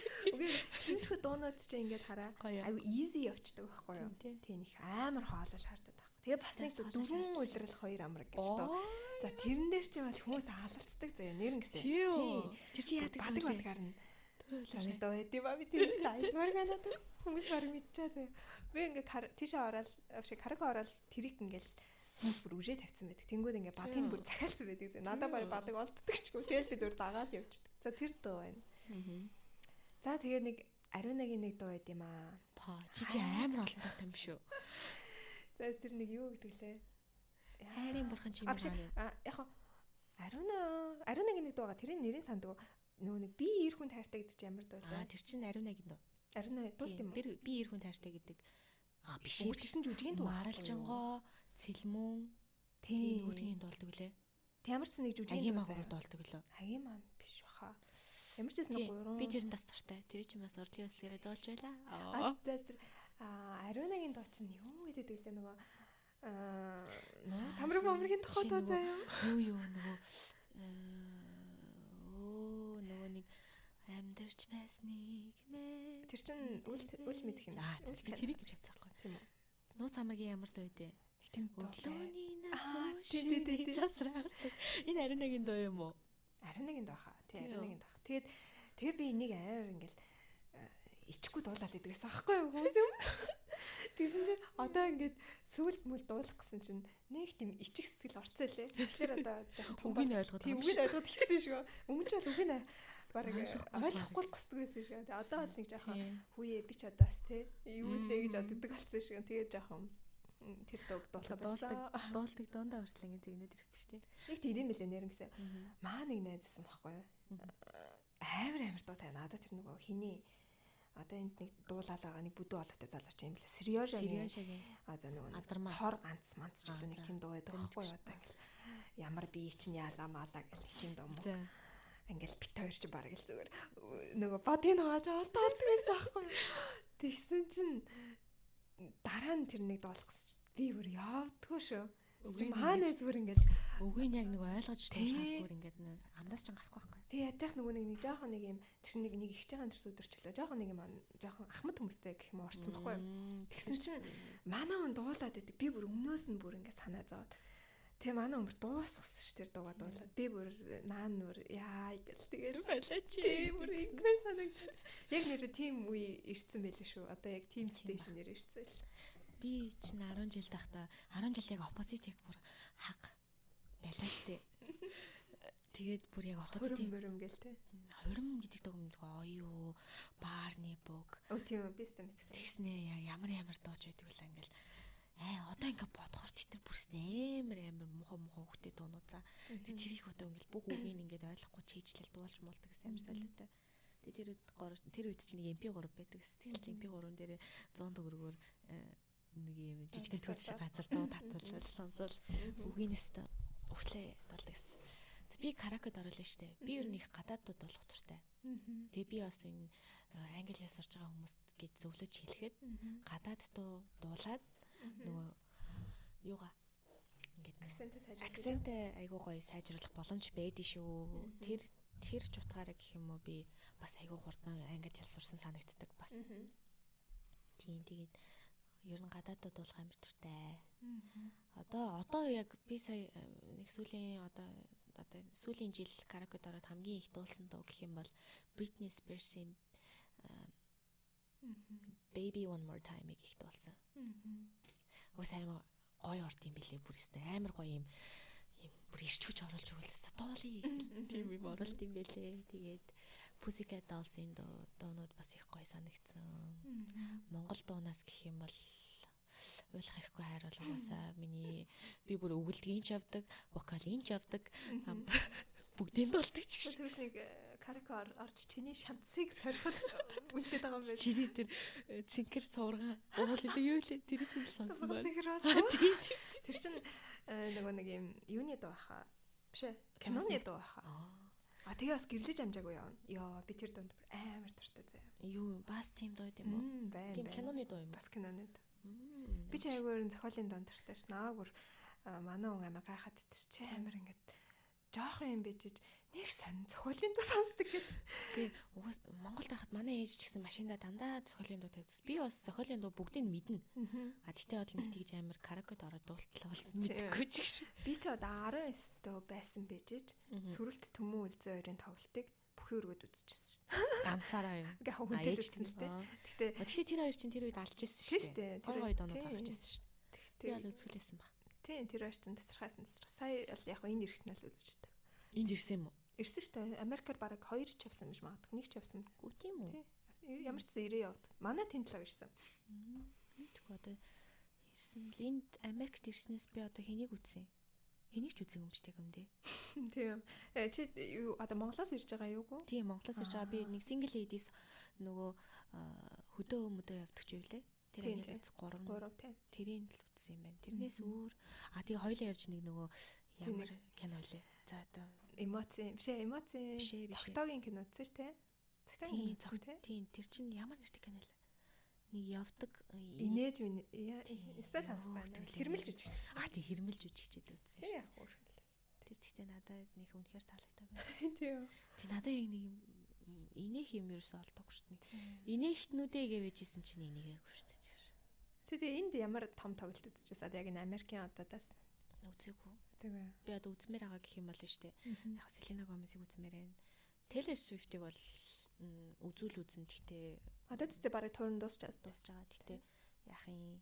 тиймэрхүү дуунууд чинь ингээд хараа. Аюу easy явцдаг байхгүй юу? Тийм их амар хоолой шаарддаг. Тэгээ бас нэг дөрвөн үйлрэл хоёр амраг гэж тоо. За тэрэн дээр чи бас хүмүүс хаалцдаг заяа нэр гэсэн. Тийм. Тэр чи яадаг бадаг бадгаар нь. Тэр доо хэдий ба би тэр стайлмар ганаад хүмүүс баг мэдчихээ заяа. Би ингээ тийшээ ороод авши карако ороод тэрийг ингээл хүмүүс бүр үжээ тавьсан байдаг. Тэнгүүд ингээ бадгийн бүр захиалцсан байдаг. Надад баг бадаг олддог ч гоо. Тэгэл би зүгээр дагаад явчихдаг. За тэр доо байна. За тэгээ нэг ариунагийн нэг дуу байд юм аа. Па чи чи амар олон дуутай юм шүү. За тэр нэг юу гэдэг лээ? Хайрын бурхан чимээ аа яг Аруна Арунагийн нэг дууга тэрийн нэрийг санддаг нөгөө нэг би ир хүн тайртай гэдэг чинь ямар дуу вэ? Аа тэр чинь Арунагийн дуу. Аруна дуулт юм? Би ир хүн тайртай гэдэг. Аа биш ээ. Үргэлжлэн жүжигийн дуу. Маралжангоо, Цэлмүн тийм нөгөөдгийн дуулдаг лээ. Ямар ч нэг жүжигийн дуу дуулдаг лөө. Хагийн маань биш баха. Ямар ч нэг гурван. Би тэрэн тас туртай. Тэр чинь бас урлагийн өслөгөө дуулж байлаа. Аа. Аа, Арунагийн дуу чинь юу гэдэг лээ нөгөө аа цамраг бомргийн тухай дуу заяа. Юу юу нөгөө оо нөгөө нэг амьдарч байсныг мэ. Тэр чин үл үл мэдэх юм. Аа би тэрийг гэж бодсоохгүй. Тийм үү. Нуу цамагийн ямар дуу вэ? Тийм өглөөний нөхөш засраа. Энэ ариунагийн дуу юм уу? Ариунагийн дуу хаа. Тийм ариунагийн дуу. Тэгээд тэгээ би энийг амар ингээл ичгүй дуулаад идэгээс аахгүй юу хүмүүс юм. Тэгсэн чинь одоо ингээд сүулт мүл дуулах гэсэн чинь нэг тийм ичих сэтгэл орцсон лээ. Тэгэхээр одоо жоохон үгийг ойлгоод тийм үгийг ойлгоод хэлсэн шүү. Өмнө нь л үгийг бараг ойлгохгүй л госдог байсан шүү. Тэгээ одоо бол нэг жоохон хүүе би ч одоо бас те юу лээ гэж боддог болсон шүү. Тэгээ жоохон тэр дог дуулах байсан. Дуулдаг дундаа хүртэл ингэ зэгнээд ирэх гэж тийм. Нэг тийм мэлээ нэр гэсэн. Маа нэг найзсан байхгүй юу? Амар амар дуу тань надад тэр нөгөө хиний одоо энд нэг дуулаад байгаа нэг бүдүү ологтой залууч юм бэлээ. Сериожагийн. Одоо нөгөө цор ганц манц ч нэг тийм дуу байдаг байхгүй юу одоо ингээл ямар бие чинь яалаа маалаа гэх тийм дуу мó. Ингээл бит хоёр ч бараг л зүгээр нөгөө бодыг нугааж олдоод байсан байхгүй юу. Тэгсэн чинь дараа нь тэр нэг дуулах би бүр явдггүй шүү. Маанаас бүр ингээд Үгийн яг нэг ойлгож тайлбар ингээд амнаас ч гарахгүй байхгүй. Тэг яаж яах нөгөө нэг жоохон нэг юм тэр нэг нэг ихж байгаа төрс өдөрчлөө. Жоохон нэг юм жоохон ахмад хүмүүстэй гэх юм орсон байхгүй? Тэгсэн чинь манай хүн дуулаад байдаг. Би бүр өмнөөс нь бүр ингээд санаа зовоод Тэгээ манай өмөр дуусгасан ш тэр дуугаа дуулаад би бүр наан нүр яа гэл тэгээд болоо чи бүр ингэр санаг яг нэр тим үе ирсэн байлээ шүү. Одоо яг тим стейшн нэр ирсэн л. Би чинь 10 жил тахта 10 жил яг оппозит яг бүр хаг байлаа штэ тэгээд бүр яг оппозит хөрөм гэл те хөрөм гэдэг дог юм оё баарны бүг өө тийм би сте мэт тэгснэ ямар ямар дууж байдаг вэ ингээл Аа одоо ингээ бодохоор тэтэр бүрсэн амар амар муха муха хөтэ дуунууд за. Тэг тэрийг одоо ингээл бүх үгийг ингээд ойлгохгүй чийжлэл дуулж муулдаг амар солиотой. Тэг тэр үед тэр үед чинь нэг MP3 байдаг гэсэн. Тэгэл MP3-ын дээр 100 төгрөгөөр нэг юм жижигэн төс шиг газар дуу татвал сонсол үгийнээс өглөө болдог гэсэн. Би каракед оруулаа штэ. Би ер нь их гадаадууд болох туртай. Тэгээ би бас энэ англи ясарч байгаа хүмүүст гэж зөвлөж хэлэхэд гадаад дуу дуулаад нөгөө юугаа? Ингээд акцентээ сайжруулах акцентээ айгуу гоё сайжруулах боломж байдий шүү. Тэр тэр ч утгаараа гэх юм уу би бас айгуу хурдан ангид хэл сурсан санагддаг бас. Тийм тэгээд ер нь гадаадд болох амар туртай. Одоо одоо яг би сая нэг сүүлийн одоо одоо сүүлийн жил каракед ороод хамгийн их дуулсан дуу гэх юм бол Britney Spears-ийн Baby One More Time-ыг их дуулсан. Ус аймаа гоё орд юм бэлээ бүр өстэй амар гоё юм юм бүр ирчүүч оруулж өгөлсө дуулъя тийм юм оруулт юм бэлээ. Тэгээд Pussycat Dolls-ийн дуунууд бас их гоё санагдсан. Монгол дуунаас гэх юм бол ойлгох ихгүй хайр бол угаасаа миний би бүр өвөлдгийн ч явдаг, вокалын ч явдаг. Бүгдийн дуулдаг ч гэж. Карака орж чиний шантсыг сориход үлдээд байгаа юм байна. Чиний тэр э, цинкэр суврага уул илүү юу лээ тэр чинь сонсон байна. Цинкэр бас. Тэр чинь э, нөгөө нэг юм юуны дуу баха. Биш ээ. Киноны дуу баха. А тэгээ бас гэрлэж амжаагүй яа. Йоо би тэр донд амар дуртай заяа. Юу бас тийм дуу юм уу? Байна. Тийм киноны дуу юм. Бас киноны дуу. Би ч айгуур зохиолын донд дуртай ш. Наагүр манай хүн амар гайхаад идэж чи амар ингээд жоохон юм бижиж нэг сонь зохиолын дуу сонсдог гэдэг. Гэ угаас Монголд байхад манай ээж ч гэсэн машинда дандаа зохиолын дуу тавьдаг. Би бас зохиолын дуу бүгдийг мэднэ. А тэгтээ бол нэг тэгж амар каракед ороод дуултлаа бол мэдгүй ч гэж. Би ч одоо 19 дөө байсан бэжэж сүрэлт төмөн үлзээ хоёрын тоглолтыг бүхэн өргөд үзчихсэн. Ганцаараа юу? Ингээ хөвгөнтэй үзсэн л дээ. Гэхдээ Гэхдээ тэр хоёр чинь тэр үед алж ирсэн шүү дээ. Тэр хоёр донод гарч ирсэн шүү дээ. Би бол үзүүлсэн баг. Тийм тэр хоёр чинь тасархаасан тасарх. Сая яг энэ эрэхт нь л үзэж байгаа. Энд ирсэн юм уу? Ирсэн шүү дээ. Америкаар бараг 2 ч явсан гэж магадгүй. Нэг ч явсан. Үгүй тийм үү? Ямар ч зэ ирээ явд. Манай тэнд л ирсэн. Мэдгүй одоо ирсэн л энд Америкт ирснээс би одоо хэнийг үзсэн? Хэнийг ч үзег юм ч тийм дээ. Тийм. Э чи юу одоо Монголоос ирж байгаа юу гоо? Тийм Монголоос ирж байгаа. Би нэг single ladies нөгөө хөдөө өмдөө явдаг ч юулээ. Тэр ангилал 3 3 тийм. Тэрийн л үзсэн юм байна. Тэрнээс өөр а тэгээ хоёлаа явж нэг нөгөө ямар кино лээ. За одоо эмоци биш ээ эмоци тогтоогийн кино үзсэн шүү дээ. Тогтоогийн кино тий. Тийм тэр чинь ямар нэртэй кино лээ. Нэг явдаг инээж минь яста санах байна. Хэрмэлж үжигч. А тий хэрмэлж үжигчэд үзсэн шүү. Өөр Тэр гэхдээ надад нэг үнэхээр таалагдав. Тийм. Тий надад яг нэг инех юм ерөөсөө олдоогүй шүү дээ. Инехтнүүдээ гэвэжсэн чинь энийгээгүй шүү дээ. Тэгээ энд ямар том тоглолт үзчихсэн? Яг энэ Америкийн одоодаас үзээгүй. Үзээгүй. Би одоо үзмээр байгаа гэх юм бол шүү дээ. Яг Селена Гомесийг үзмээр байна. Taylor Swift-ийг бол үзүүл үзэн гэхдээ одоо ч барыг туурн дуусчаас дуусч байгаа. Гэхдээ яахын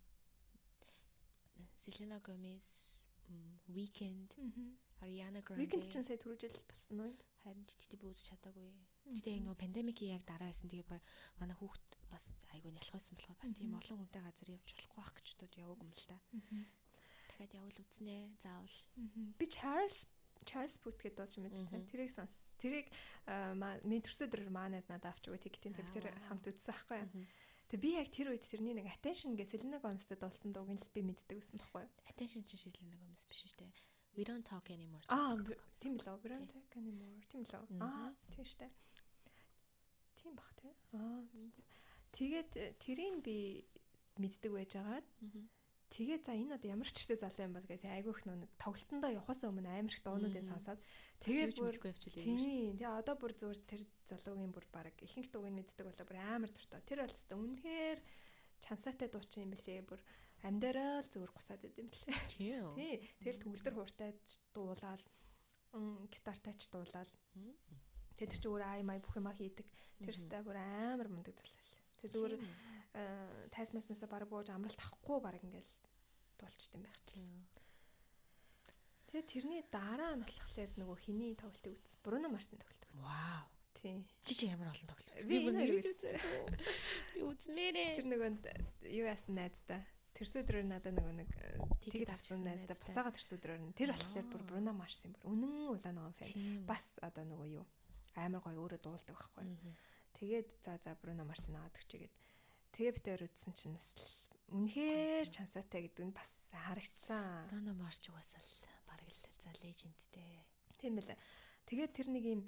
Селена Гомес Weekend Ariana Grande Weekend ч сая түрүүжил басна уу? Харин ч тийм би үзэж чадаагүй. Гэтэ яг нөгөө пандемикийн яг дараа байсан. Тэгээ манай хүүхд бас айгүй нялхайсан болохоор бас тийм олон хүнтэй газар явж болохгүй байх гэж бодоод яваагүй юм л та. Дахиад явал үзнэ. Заавал. Би Charles Charles Boot гэдэг дууч юм байна. Тэрийг сонс. Тэрийг миний төрсөдөр маанаас надад авч өгөө тэгтийн тэр тэр хамт үзсэн байхгүй юу? Тэгээ би яг тэр үед тэрний нэг attention гэж Selena Gomez-тэй дуулсан дууг нь л би мэддэг байсан байхгүй юу? Attention чи Selena Gomez биш шүү дээ. We don't talk anymore. Аа, тийм л үү? We don't talk anymore. Тийм л үү? Аа, тийм шүү дээ. Тийм бах тий. Аа. Тэгээд тэрийг би мэддэг байж байгаад Тэгээ за энэ одоо ямар ч ихтэй залуу юм бол гэдэг айгүйх нэг тоглолтондоо явахаас өмнө амар их дуунуудыг сонсоод тэгээ бүр тийм тэгээ одоо бүр зөвөр тэр залуугийн бүр баг ихэнх дууг нь мэддэг болоо бүр амар дуртай. Тэр бол өстө үнэхээр чансаатай дуучин юм бэлээ бүр амдаараа л зөвөр гусаад идэм бэлээ. Тий. Тэгэл төгөлдөр хууртай дуулаад гитартай ч дуулаад тэр чи өөр ай май бүх юма хийдэг. Тэр өстой бүр амар мундаг залуу. Тэг зүгээр тайсмаснасаа баг бууж амралт авахгүй баг ингээл дуулчт юм байх чинь. Тэгээ тэрний дараа нь болохоор нөгөө хиний тоглолтыг үзсэн. Бруно Марсын тоглолт. Вау. Тий. Чи чи ямар олон тоглолт. Би бүр нэг үзсэн. Би үзмээрээ. Тэр нөгөө юу яасан найздаа. Тэрсөдрөө надад нөгөө нэг тэгэд авсан найздаа буцаага тэрсөдрөө нь тэр болохоор бүр Бруно Марс юм бүр үнэн улаан нөгөө фэн. Бас одоо нөгөө юу амар гоё өөрөө дуулдаг байхгүй. Тэгээд за за Бруно Марсын аваад өчгээд тэгээ битээр үзсэн чинь бас үнэхээр чансаатай гэдэг нь бас харагдсан. Бруно Марс ч угаасаа л бараг л за лежендтэй. Тийм байлаа. Тэгээд тэр нэг юм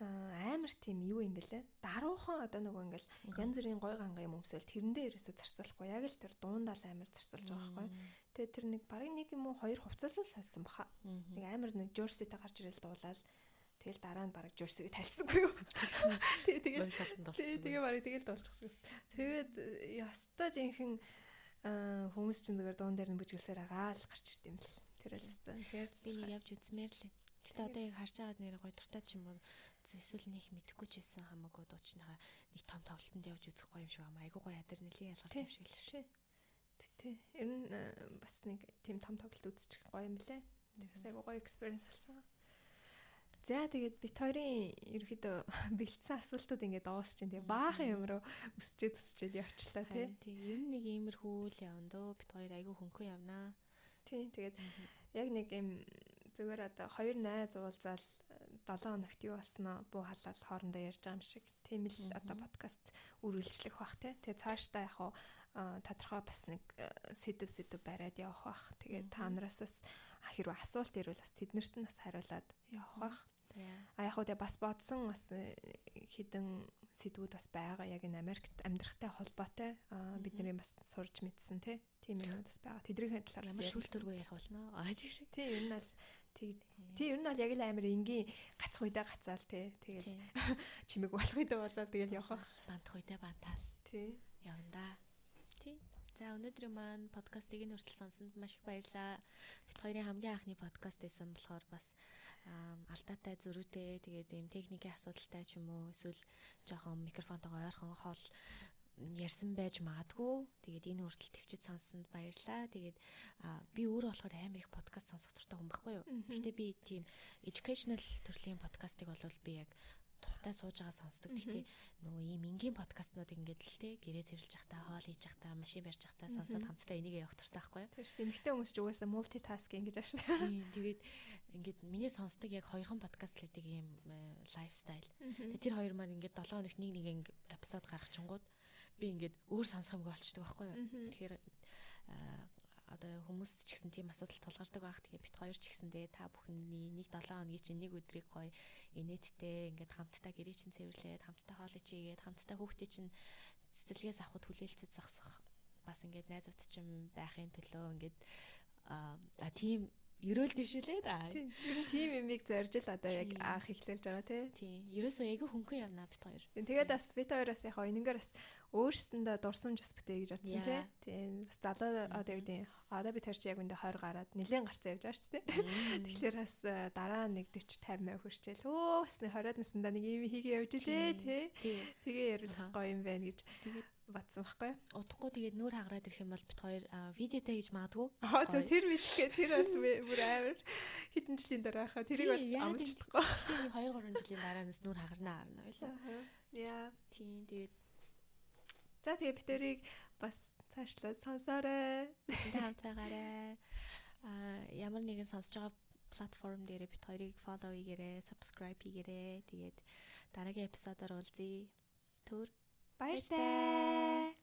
амар тийм юу юм бэлээ. Даруухан одоо нөгөө ингээл янз бүрийн гой ганга юм өмсөөл тэрэндээ ерөөсө зарцуулахгүй. Яг л тэр дуундаал амар зарцуулж байгаа байхгүй. Тэгээ тэр нэг барыг нэг юм уу хоёр хувцаасаа салсан баха. Нэг амар нэг жорситэй гарч ирэл дуулаад Тэгэл дараа нь бараг жөрсөг тайлцсангүй юу. Тэгээ тэгэл шалтан болчихсон. Тэгээ бараг тэгэл дуулчихсан. Тэгээд яста жинхэнэ хүмүүс чинь зүгээр дуун дээр нь бүжгэлсээр агаал гарч ирд юм л. Тэр л хэвээр. Тэгэхээр би нэг явж үзмээр л. Гэтэ одоо яг харж байгаад нэр гоё дуртай ч юм уу эсвэл нэг мэдэхгүй ч байсан хамаагүй дуучныхаа нэг том тоглолтод явж үзэх гоё юм шиг аа айгуу гоё ядар нэлийн ялгарч юм шиг л шүү. Тэ. Ер нь бас нэг тийм том тоглолт үзчих гоё юм лээ. Тэгээс айгуу гоё experience болсон. За тэгээд бит хоёрын ерөөхдөө бэлдсэн асуултууд ингээд чинь тэгээ баахан юм руу өсчээд өсчээд явчлаа тий. Тий. Ер нь нэг иймэрхүү л явна дөө. Бит хоёр айгүй хөнгөн явнаа. Тий. Тэгээд яг нэг юм зүгээр одоо хоёр найз уулзаал 7 хоногт юу болсноо буу халаал хоорондоо ярьж байгаа юм шиг. Тийм л одоо подкаст үргэлжлэх бах тий. Тэгээ цаашдаа яг хуу тодорхой бас нэг сэдв сэдв бариад явах бах. Тэгээ та нараас бас хэрвээ асуулт ирвэл бас тэднэрт нь бас хариулаад явах бах. А яг үгүй бас бодсон бас э, хідэн сэдвүүд бас байгаа. Яг энэ Америкт амьдрахтай холбоотой бидний бас сурж мэдсэн тийм юмуд бас байгаа. Тэдний талаар ямар шүүлтүргүй ярих болно. Ааж шиг. Тийм ер нь бол тий ер нь бол яг л амар энгийн гацх үедээ гацаал тий. Тэгэл чимэг болох үедээ болоо тэгэл явах. Бантах үедээ бантаал. Тий. Явандаа. Тий. За өнөөдрийн маань подкастыг нь хүртэл сонсонд маш их баярлалаа. Бид хоёрын хамгийн анхны подкаст байсан болохоор бас алдаатай зөрүүтэй тэгээд ийм техникийн асуудалтай ч юм уу эсвэл жоохон микрофонтойгоо ойрхон хоол ярьсан байж магадгүй. Тэгээд энэ хүртэл төвчд сонссонд баярлаа. Тэгээд би өөрөө болохоор амар их подкаст сонсох туфта хүн байхгүй юу. Гэтэ би тийм educational төрлийн подкастыг бол би яг тухтай сууж байгаа сонсдог. Гэхдээ нөгөө ийм энгийн подкастнууд ингээд л те гэрээ цэвэрлж явахдаа, хоол хийж явахдаа, машин барьж явахдаа сонсоод хамтдаа энийг явах туртай байхгүй юу? Тийм шүү. Эмэгтэй хүмүүс ч угаасаа multitasking гэж ааш. Тийм. Тэгээд ингээд миний сонсдог яг хоёрхан подкастлуудыг ийм лайфстайл. Тэгээд тэр хоёр маань ингээд 7 хоногт нэг нэг эпизод гаргachингууд би ингээд өөр сонсох юм болчдөг байхгүй юу? Тэгэхээр одоо хүмүүс ч гэсэн тийм асуудал тулгардаг байх. Тэгээ бит хоёр ч гэсэндээ та бүхний нэг 7 хоногийн чинь нэг өдрийг гоё инээдтэй ингээд хамтдаа гэрээ чинь цэвэрлээд хамтдаа хоол ичээгээд хамтдаа хүүхдээ чинь цэцэрлэгээс авахд хүлээлцэж зогсох бас ингээд найзууд чинь байхын төлөө ингээд а тийм ерөөл дэвшүүлээд аа. Тийм. Ер нь тийм юмыг зорж л одоо яг аах эхлүүлж байгаа тий. Тийм. Ерөөсөө айгүй хөнгөн явна бит хоёр. Тэгээд бас бит хоёроос яг энэнгээр бас өөрсөндөө дурсамж бас бүтээ гэж бодсон тий. Тийм. Бас залуу одоо юу гэдэг одоо би тэр чи яг үндэ 20 гараад нэлээд гарцаа явж байгаа шүү дээ. Тэгэхээр бас э, дараа нэг 40 50 мая хүрчээл өө бас 20-аад наснда нэг юм хийгээ явж ижээ тий. Тэгээ ярил бас гоё юм байна гэж. Тэгээд батсан байхгүй. Удахгүй тэгээд нүүр хагараад ирэх юм бол бит хоёр видеотэй гэж магадгүй. Аа за тэр видео тэр бол бүр амар хэдэн жилийн дараа хаа тэрийг бол амжилтлахгүй. Тэгээд 2 3 жилийн дараанаас нүүр хагарна харна байлаа. Яа. Тийм тэгээд За тэгээд битэрийг бас цаашлаад сонсоорой. Хамт байгаарай. Аа ямар нэгэн сонсож байгаа платформ дээр бит хоёрыг фоллоу хийгээрэй, subscribe хийгээрэй. Тэгээд дараагийн эпизодоор уулзъя. Түр Баяртай.